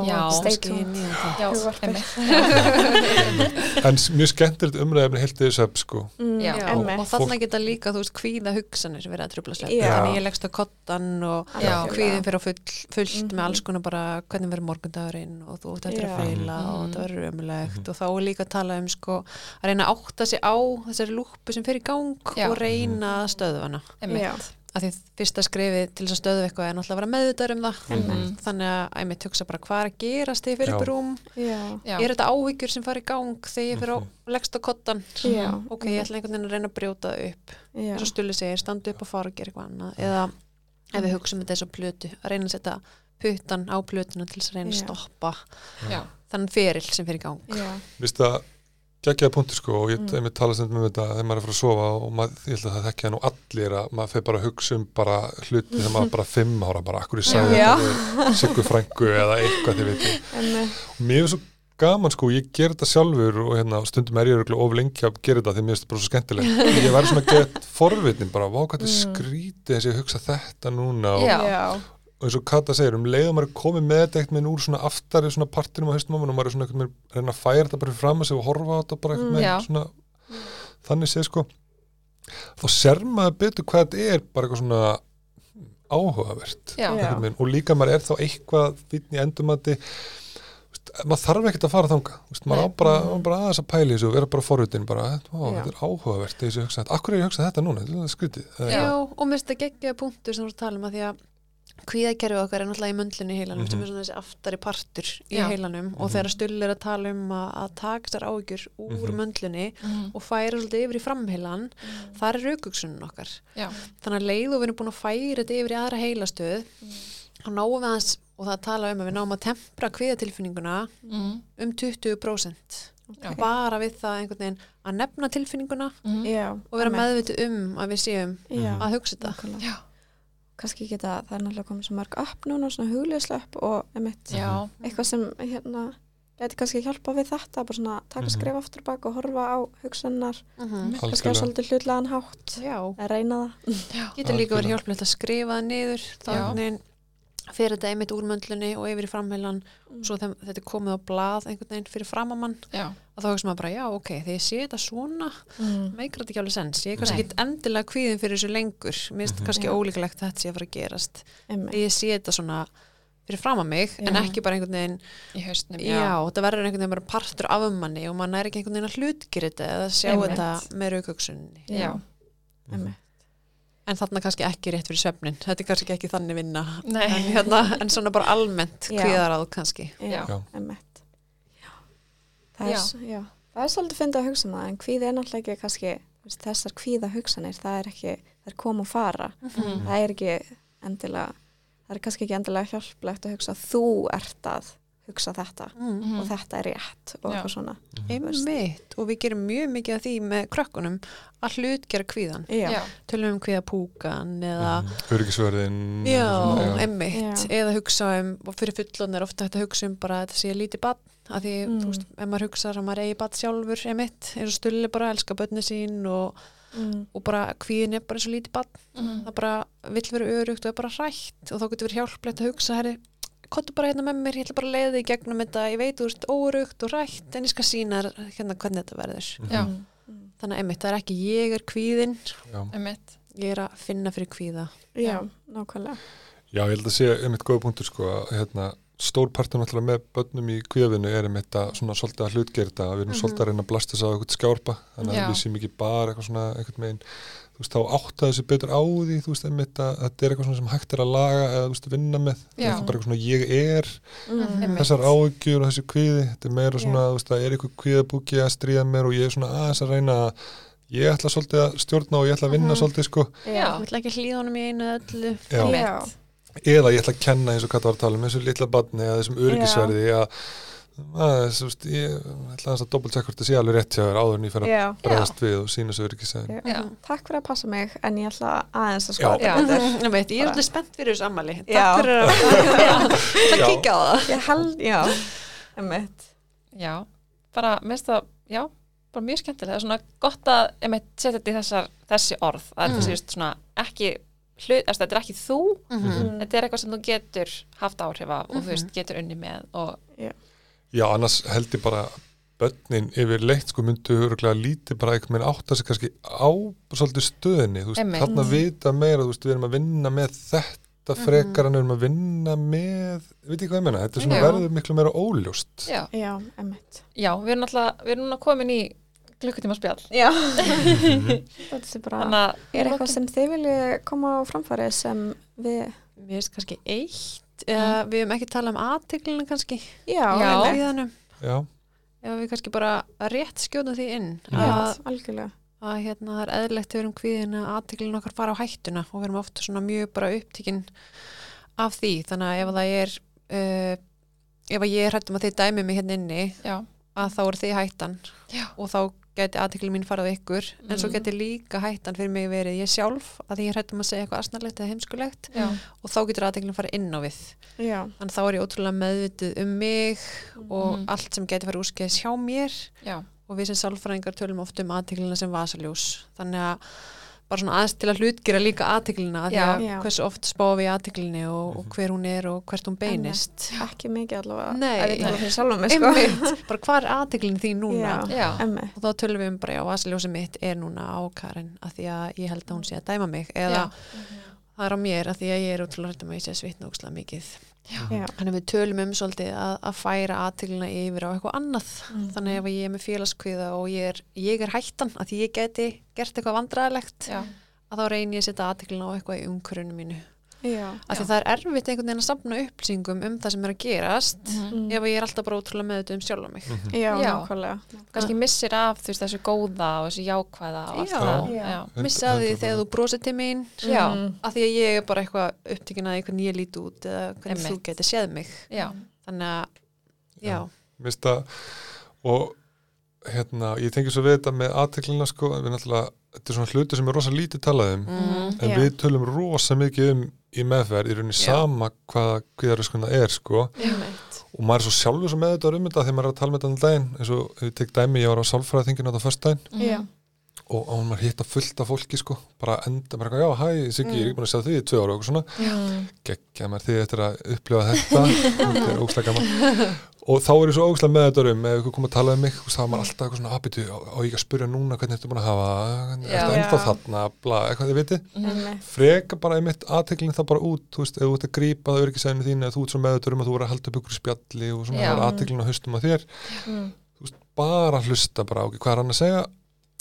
einmitt. en mjög skemmtilegt umræðefni heilt yfir svepp sko. Mm, einmitt. og þarna geta líka, þú veist, kvíða hugsanir verið að trubla slepp, þannig ég leggst á kottan og Já. kvíðin fyrir á full, fullt Mhm. með alls konar bara hvernig verður morgundagurinn og þú ert eftir að feila Mhm. og það verður ömulegt Mhm. og þá er líka að tala um sko að reyna að átta sig á þessari lúpu sem fer í gang Já. og reyna að að því fyrsta skrifið til þess að stöðu eitthvað er náttúrulega að vera meðvitaður um það Mhm. þannig að æmitt hugsa bara hvað er að gerast þegar ég fyrir Já. upp í rúm Já. Já. er þetta áhyggjur sem fara í gang þegar ég fyrir á Mhm. leggst á kottan Já. ok, ég ætla einhvern veginn að reyna að brjóta það upp eins og Stulli segir, standa upp og fara og gera eitthvað annað eða ef við hugsaum þetta eins og plötu að reyna að setja puttan á plötuna til þess að reyna að stoppa Já. þannig feril sem fyrir í gang Geggjaða punktur sko og ég Mm. mm. tala stundum um þetta þegar maður er að fara að sofa og maður, ég held að það þekkja nú allir að maður fer bara að hugsa um bara hluti þegar maður bara fimm ára bara akkur ég sagði Já. þetta Siggu frængu eða eitthvað þið veitum og mér er svo gaman sko, ég ger þetta sjálfur og hérna, stundum er ég of lengi að gera þetta því mér finnst þetta bara svo skemmtilegt ég verður svona að geta forvitnin bara, vá hvað þetta Mm. skrítið þess að ég hugsa þetta núna og. Og eins og Kata segir, um leið og maður komið með þetta eitthvað með úr svona aftari svona partinum á mann og maður er svona eitthvað með reyna að færa þetta bara fram að sig og horfa á þetta bara eitthvað Mm, með svona þannig sé sko. Þá ser maður betur hvað þetta er bara eitthvað svona áhugavert og líka maður er þá eitthvað fínn í endumati maður þarf ekkert að fara þanga veist, maður á bara, á bara aðeins að pæli þessu og vera bara forvitin bara, þetta er áhugavert akkur er ég að hugsa þetta núna, þetta er skrítið Já, og mér finnst þetta geggjaða punktur sem þú ert að tala um að því að kvíðakerfið okkar er náttúrulega í möndlunni í heilanum sem Mhm. er svona þessi aftari partur í Já. heilanum og Mhm. þegar Stulli er að tala um að, að taka sér áhyggjur úr Mhm. möndlunni Mhm. og færa svolítið yfir í framheilan þar er raukugsunum okkar Já. þannig að leið og við erum búin að færa þetta yfir í aðra heilastöð þá náum við aðeins og það tala um að við náum að tempra kviðatilfinninguna Mhm. um 20% Já. bara við það einhvern veginn að nefna tilfinninguna Mhm. Og vera meðvitið um að við séum að hugsa þetta. Kannski geta, það er náttúrulega komið svo mörg upp núna, svona hugljóslöp og einmitt Já. eitthvað sem hérna geti kannski hjálpa við þetta, bara svona taka Mhm. skref aftur bak og horfa á hugsannar Mhm. kannski á svolítið hlutlegan hátt Já, að reyna það getur líka verið hjálplegt að skrifa það niður veginn fyrir þetta einmitt úr möndlunni og yfir í framheilan svo þeim, þetta er komið á blað einhvern veginn fyrir framamann Já. og þá hugsa maður bara, já ok, þegar ég sé þetta svona mm. meikar þetta ekki alveg sens, ég er kannski Nei. ekki endilega kvíðin fyrir þessu lengur, mér finnst Mhm. kannski Já. ólíkulegt að þetta sé að fara að gerast Einmitt. þegar ég sé þetta svona fyrir fram að mig, en Já. ekki bara einhvern veginn Í haustnum. já, þetta verður einhvern veginn bara partur af manni og mann er ekki einhvern veginn að hlutgera þetta eða sjá Einmitt. þetta með raukugsunni Já. Einmitt. En þarna kannski ekki rétt fyrir svefnin þetta er kannski ekki þannig vinna en, hérna, en svona bara almennt Já. kvíðaráð kannski Já, Já. einmitt það er, Já. s- já. það er svolítið fyndið að hugsa um það en kvíði er náttúrulega ekki kannski þessar kvíða hugsanir, það er ekki það er koma og fara, Mhm. það er ekki endilega, það er kannski ekki endilega hjálplegt að hugsa að þú ert að hugsa þetta mm. Mhm. og þetta er rétt og eitthvað svona einmitt og við gerum mjög mikið af því með krökkunum að hlutgera kvíðan já, Já. tölum um kvíða púkan eða einmitt, Já. eða hugsa um og fyrir fullon er ofta að hugsa um bara að þetta sé lítið bann að því, Mm. þú veist, ef maður hugsa að maður eigi bann sjálfur, einmitt, eins og stulli bara elska bönni sín og, mm. og bara kvíðin er bara eins og lítið bann Mhm. það bara vill vera örugt og er bara hrætt og þá getur verið hjálplegt að hugsa herri, kottu bara hérna með mér, ég ætla bara að leiða þig í gegnum þetta, ég veit þú ert órugt og hrætt en ég skal sína hérna hvernig þetta verður Já. Mm. Mm. þannig að einmitt, það er ekki ég er kvíðin já. Einmitt. ég er að finna fyrir kvíða já, nákvæmlega Já, ég held að sé einmitt góða punktur sko að hérna, stór partur náttúrulega með börnum í kvíðavinu er einmitt að svona svolítið að hlutgerða við erum Mhm. svolítið að reyna að blasta þess að eitthvað skjárpa þannig Já. að við séum ekki bara eitthvað svona megin þú veist, þá átta þessi betur á því þú veist, einmitt að þetta er eitthvað svona sem hægt er að laga eða þú veist, vinna með Já. þetta er bara eitthvað svona ég er mm. Þessar áhyggjur og þessi kvíði þetta er meira svona, Já. þú veist, það er eitthvað kvíðabúki að stríða mér og ég er svona aðeins að reyna að ég ætla svolítið að stjórna og ég ætla að vinna Mhm. svolítið sko Já. ég vil ekki hlýða honum í einu öllu Já. Einmitt. eða ég ætla að kenna eins og hvað það var að tala um þessu litla badni eða þessum örgisverði að, þessu, veist, ég ætla aðeins að doppeltsekka hvort það sé alveg rétt hjá þér áður en ég fer að bregðast við og sína þessu örgisverði já. Já. takk fyrir að passa mig en ég ætla aðeins að skoða ég, veit, ég er alltaf spennt fyrir þessu ammali takk fyrir að, kíkja á það ég held, já einmitt Já. Bara, mest það, já, bara mjög skemmtilega. Það er svona gott að einmitt setja þetta í þessar, þessi orð. Að Mm. þetta sést svona ekki hlut, þetta er ekki þú Mhm. Mm. þetta er eitthvað sem þú getur haft áhrif af og þú Mhm. veist, getur unni með og Já, annars held ég bara börnin yfir leitt sko myndu öruglega lítið bara einhvern veginn átta sig kannski á svolítið stöðinni, þú veist, þarna vita meira, þú veist, við erum að vinna með þetta frekar en við erum að vinna með, veit ég hvað ég menna, þetta er svona verður miklu meira óljóst. já, Já, emmitt. já við erum alltaf við erum núna komin í klukkutíma spjall Já. Mhm. Þetta er bara, þannig að er eitthvað sem þið viljið koma á framfæri sem við, Mér finnst kannski eitt eða við hefum ekki talað um aðteglinu kannski já, Já. Já, ef við kannski bara rétt skjóðum því inn að, algjörlega. að hérna, það er eðlilegt við erum kvíðin að aðteglinu okkar fara á hættuna og við erum ofta svona mjög bara upptíkin af því. Þannig að ef það er uh, ef að ég er hættum að þið dæmi mig hérna inni já, að þá er þið hættan. Já. og þá geti aðtekli mín farað ykkur en svo Mhm. geti líka hættan fyrir mig verið ég sjálf að ég hættum að segja eitthvað asnarlegt eða heimskulegt. Já, og þá getur aðteklin farið inn á við. Já, þannig þá er ég ótrúlega meðvituð um mig og Mhm. allt sem geti farið úrskeiðis hjá mér. Og við sem sálfræðingar tölum oft um aðteklina sem vasaljós. Þannig að bara svona aðeins til að hlutgera líka aðteklina því að Já. hversu oft spáum við aðteklinni og, og hver hún er og hvert hún beinist ekki mikið allavega. Nei. Ef ég tala fyrir sjálfum mig, sko. bara hvað er aðteklin þín núna Já. og þá tölum við um bara já, vasaljósið mitt er núna á Karin að því að ég held að hún sé að dæma mig eða Já. það er á mér að því að ég er útrúlega hrættum að ég sé að svitna ókslega mikið. Þannig að við tölum um svolítið að, að færa aðteglina yfir á eitthvað annað. Mhm. þannig að ef ég er með félagskviða og ég er, ég er hættan að því ég geti gert eitthvað vandræðilegt að þá reynir ég að setja aðteglina á eitthvað í umhverjunu mínu Já. af því að það er erfitt einhvern veginn að safna upplýsingum um það sem er að gerast Mhm. ef ég er alltaf bara útrúlega meðut um sjálf mig Mhm. Já, Já. nákvæmlega. kannski missir af þú veist þessu góða og þessu jákvæða og allt Já. það Já. já, missa því þegar þú brosir til mín já, Mhm. að því að ég er bara eitthvað upptíkin að hvernig ég líti út eða hvernig þú Einmitt. getur séð mig já, þannig að, já, mista og hérna, ég tengi svo við þetta með aðteklina sko, en við náttúrulega, þetta er svona hluti sem er rosa lítið talað um, Mhm. en Já. við tölum rosa mikið um í meðferð, í rauninni sama hvaða kviðaröskuna er sko Einmitt. og maður er svo sjálfur svo með þetta um þetta þegar maður er að tala með þetta um daginn eins og ef ég tek dæmi, ég var á sálfræðinginu á það först daginn Já. Og, og maður hitta fullt af fólki sko. Bara enda, bara eitthvað, já, hæ, Siggi, ég er ekki búin að sjá því í tvö ára og svona, Mm. geggja mér því eftir að upplifa þetta. Þetta er ógslag gaman. Og þá er ég svo ógslag með þetta um ef ykkur kom að tala um mig, veist, þá var maður alltaf eitthvað svona aðbyttu, og ég að spyrja núna hvernig ertu búin að hafa ertu ennþá þarna, bla, eitthvað þið viti Einmitt. freka bara einmitt aðteklinn það bara út þú veist, ef þú ert að grípa það öryggisæðinu þín þetta um að er að í og það er Mm. bara hlusta bara á hvað er hann að segja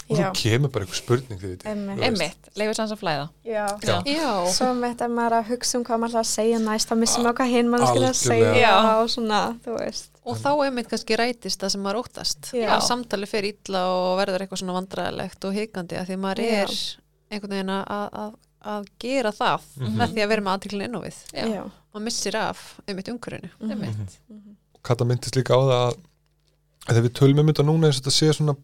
og Já. þú kemur bara einhver spurning Einmitt. Leifir sanns að flæða Já. Já. já, Svo með þetta maður að hugsa um hvað maður ætlar að segja næst, þá missum maður hvað hinn maður skilja að segja Já. og svona, þú veist. og þá einmitt kannski rætist það sem maður óttast að samtali fer illa og verður eitthvað svona vandræðilegt og hikandi að því maður Já. er einhvern veginn að, að, að gera það Mhm. með því að vera með aðteklin inn á við og missir af einmitt umhverfinu Mhm. einmitt Mhm. Kata myndist líka á það að, þegar við tölum um þetta núna eins og þetta sé svona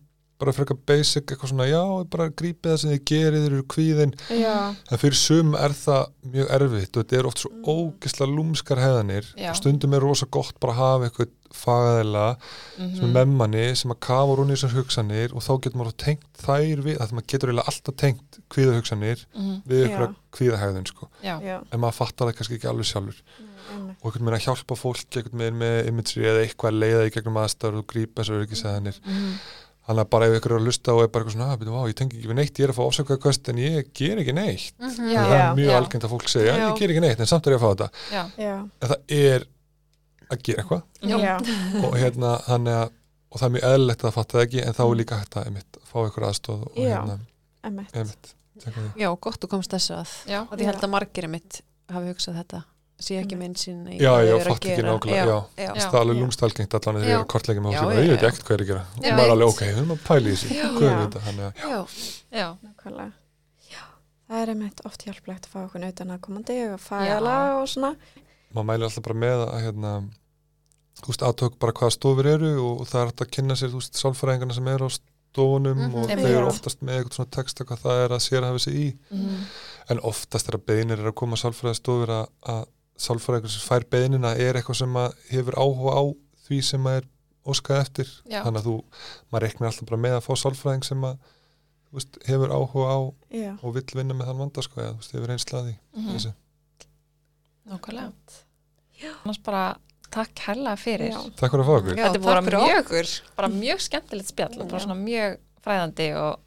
bara frekar basic, eitthvað svona já, bara grípið það sem þið gerið, þeir eru kvíðin Já. en fyrir sum er það mjög erfitt og þetta er oft svo Mm. ógisla lúmskar heðanir Já. og stundum er rosa gott bara að hafa eitthvað fagaðila Mhm. sem er með manni sem að kafa rúni í þessar hugsanir og þá getur maður tengt þær við, að maður getur alltaf tengt kvíðahugsanir Mhm. við Já. eitthvað kvíðahægðun sko, en maður fattar það kannski ekki alveg sjálfur Einmitt. og einhvern veginn að hjálpa fólk einhvern veginn með imagery eða eitthvað að leiða í gegnum aðstæður og grípa Mhm. Þannig að bara ef ykkur er að lusta og er bara eitthvað svona, að, vá, ég tengi ekki við neitt, ég er að fá ofsökuða kvöst en ég ger ekki neitt Já. það er mjög algengt að fólk segja, Já. ég ger ekki neitt en samt er ég að fá þetta, já, Já. en það er að gera eitthvað og hérna, þannig að og það er mjög eðlilegt að fatta það ekki en þá er líka hægt að einmitt, fá ykkur aðstóð og Já. hérna, Einmitt. einmitt, tjekka því. já, gott þú komst þessu að og ég held að margir einmitt hafi hugsað þetta sé ekki minn sín Já, já, þau að fatt ekki nákvæmlega, já. já, Já. það er alveg lúmstalgengt allan að þeir Já. eru að kortleggja með hósum ég veit ekkert hvað er að gera og er alveg, ok, við erum að pæla í þessu Já. hvað er Já. þetta, þannig að já, já, Nákvæmlega. Já. Það er einmitt oft hjálplegt að fá okkur utan að komandi og fæla og svona. maður mælir alltaf bara með að hérna, þú veist, aðtök bara hvaða stofur eru og það er hægt að kynna sér, þú veist, sálfræðingarna sem eru á stofunum Mhm. og Einmitt. þau eru oftast með eitthvað svona texta hvað það er að sér hafa sig í Mhm. en oftast er að beinir er að koma sálfræðistofur að, að sálfræðingur sem fær beinina er eitthvað sem hefur áhuga á því sem að er óskað eftir Já. þannig að þú, maður reiknar alltaf bara með að fá sálfræðing sem að veist, hefur áhuga á Já. og vill vinna með þann vanda sko, eða þú veist, hefur einslaði Mhm. þessi. Nákvæmlega. Annars bara takk hella fyrir. Já. Takk fyrir að fá okkur Já, Þetta er fyrir mjög- mjög skemmtilegt spjall og bara svona mjög fræðandi og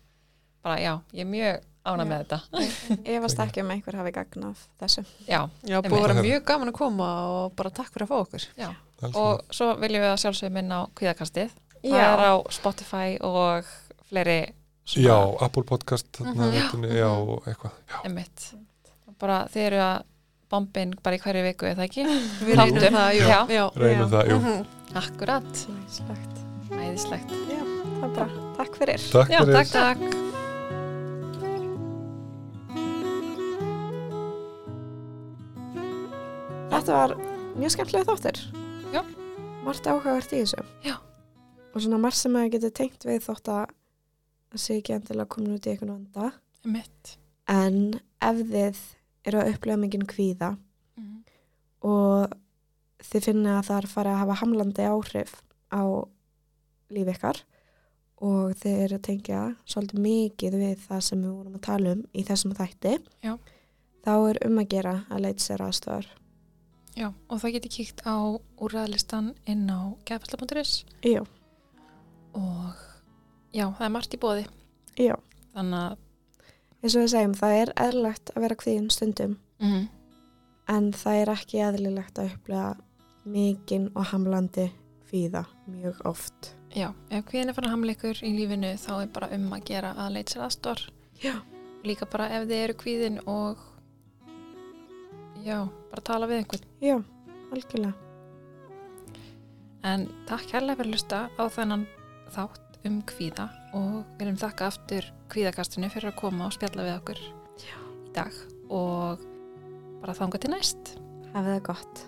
bara já, ég er mjög ána með þetta. Ég varst ekki um einhver hafi gagn af þessu. Já, Já, búið að vera mjög gaman að koma og bara takk fyrir að fá okkur. já. Og svo viljum við að sjálfsögum minna á kvíðakastið. Það Já. er á Spotify og fleiri Já, Apple Podcast þarna, Mhm. já, og eitthvað já. Emitt. Bara þið eru að bombin bara í hverju viku, eða ekki? Við reynum það, jú. Já. Já. reynum það, jú Mhm. Akkurat. Æðislegt. Já, það er bara, takk fyrir. Takk fyrir Þetta var mjög skemmtilega þáttur. Já. Margt áhugavert í þessu. Já. Og svona margt sem að getur tengt við þótt að það sé ekki endilega komin út í einhvern vanda. Emitt. En ef þið eru að upplega mikinn kvíða Mhm. og þið finna að það er farið að hafa hamlandi áhrif á líf ykkar og þið eru að tengja svolítið mikið við það sem við vorum að tala um í þessum þætti Já. þá er um að gera að leita sér aðstofar Já, og það geti kíkt á úrræðlistan inn á gefasla.is Já, og já, það er margt í bóði. já, Þannig að, eins og við segjum það er eðlilegt að vera kvíðin stundum mm, en það er ekki eðlilegt að upplega mikinn og hamlandi kvíða mjög oft já, ef hvíðin er farin að hamla ykkur í lífinu þá er bara um að gera að leita sér aðstór. Já. Líka bara ef þið eru kvíðin og já, bara tala við einhvern. Já, algjörlega En takk hérlega fyrir að lusta á þennan þátt um kvíða og við viljum þakka aftur kvíðakastinu fyrir að koma og spjalla við okkur Já. í dag og bara þanga til næst. Hafið það gott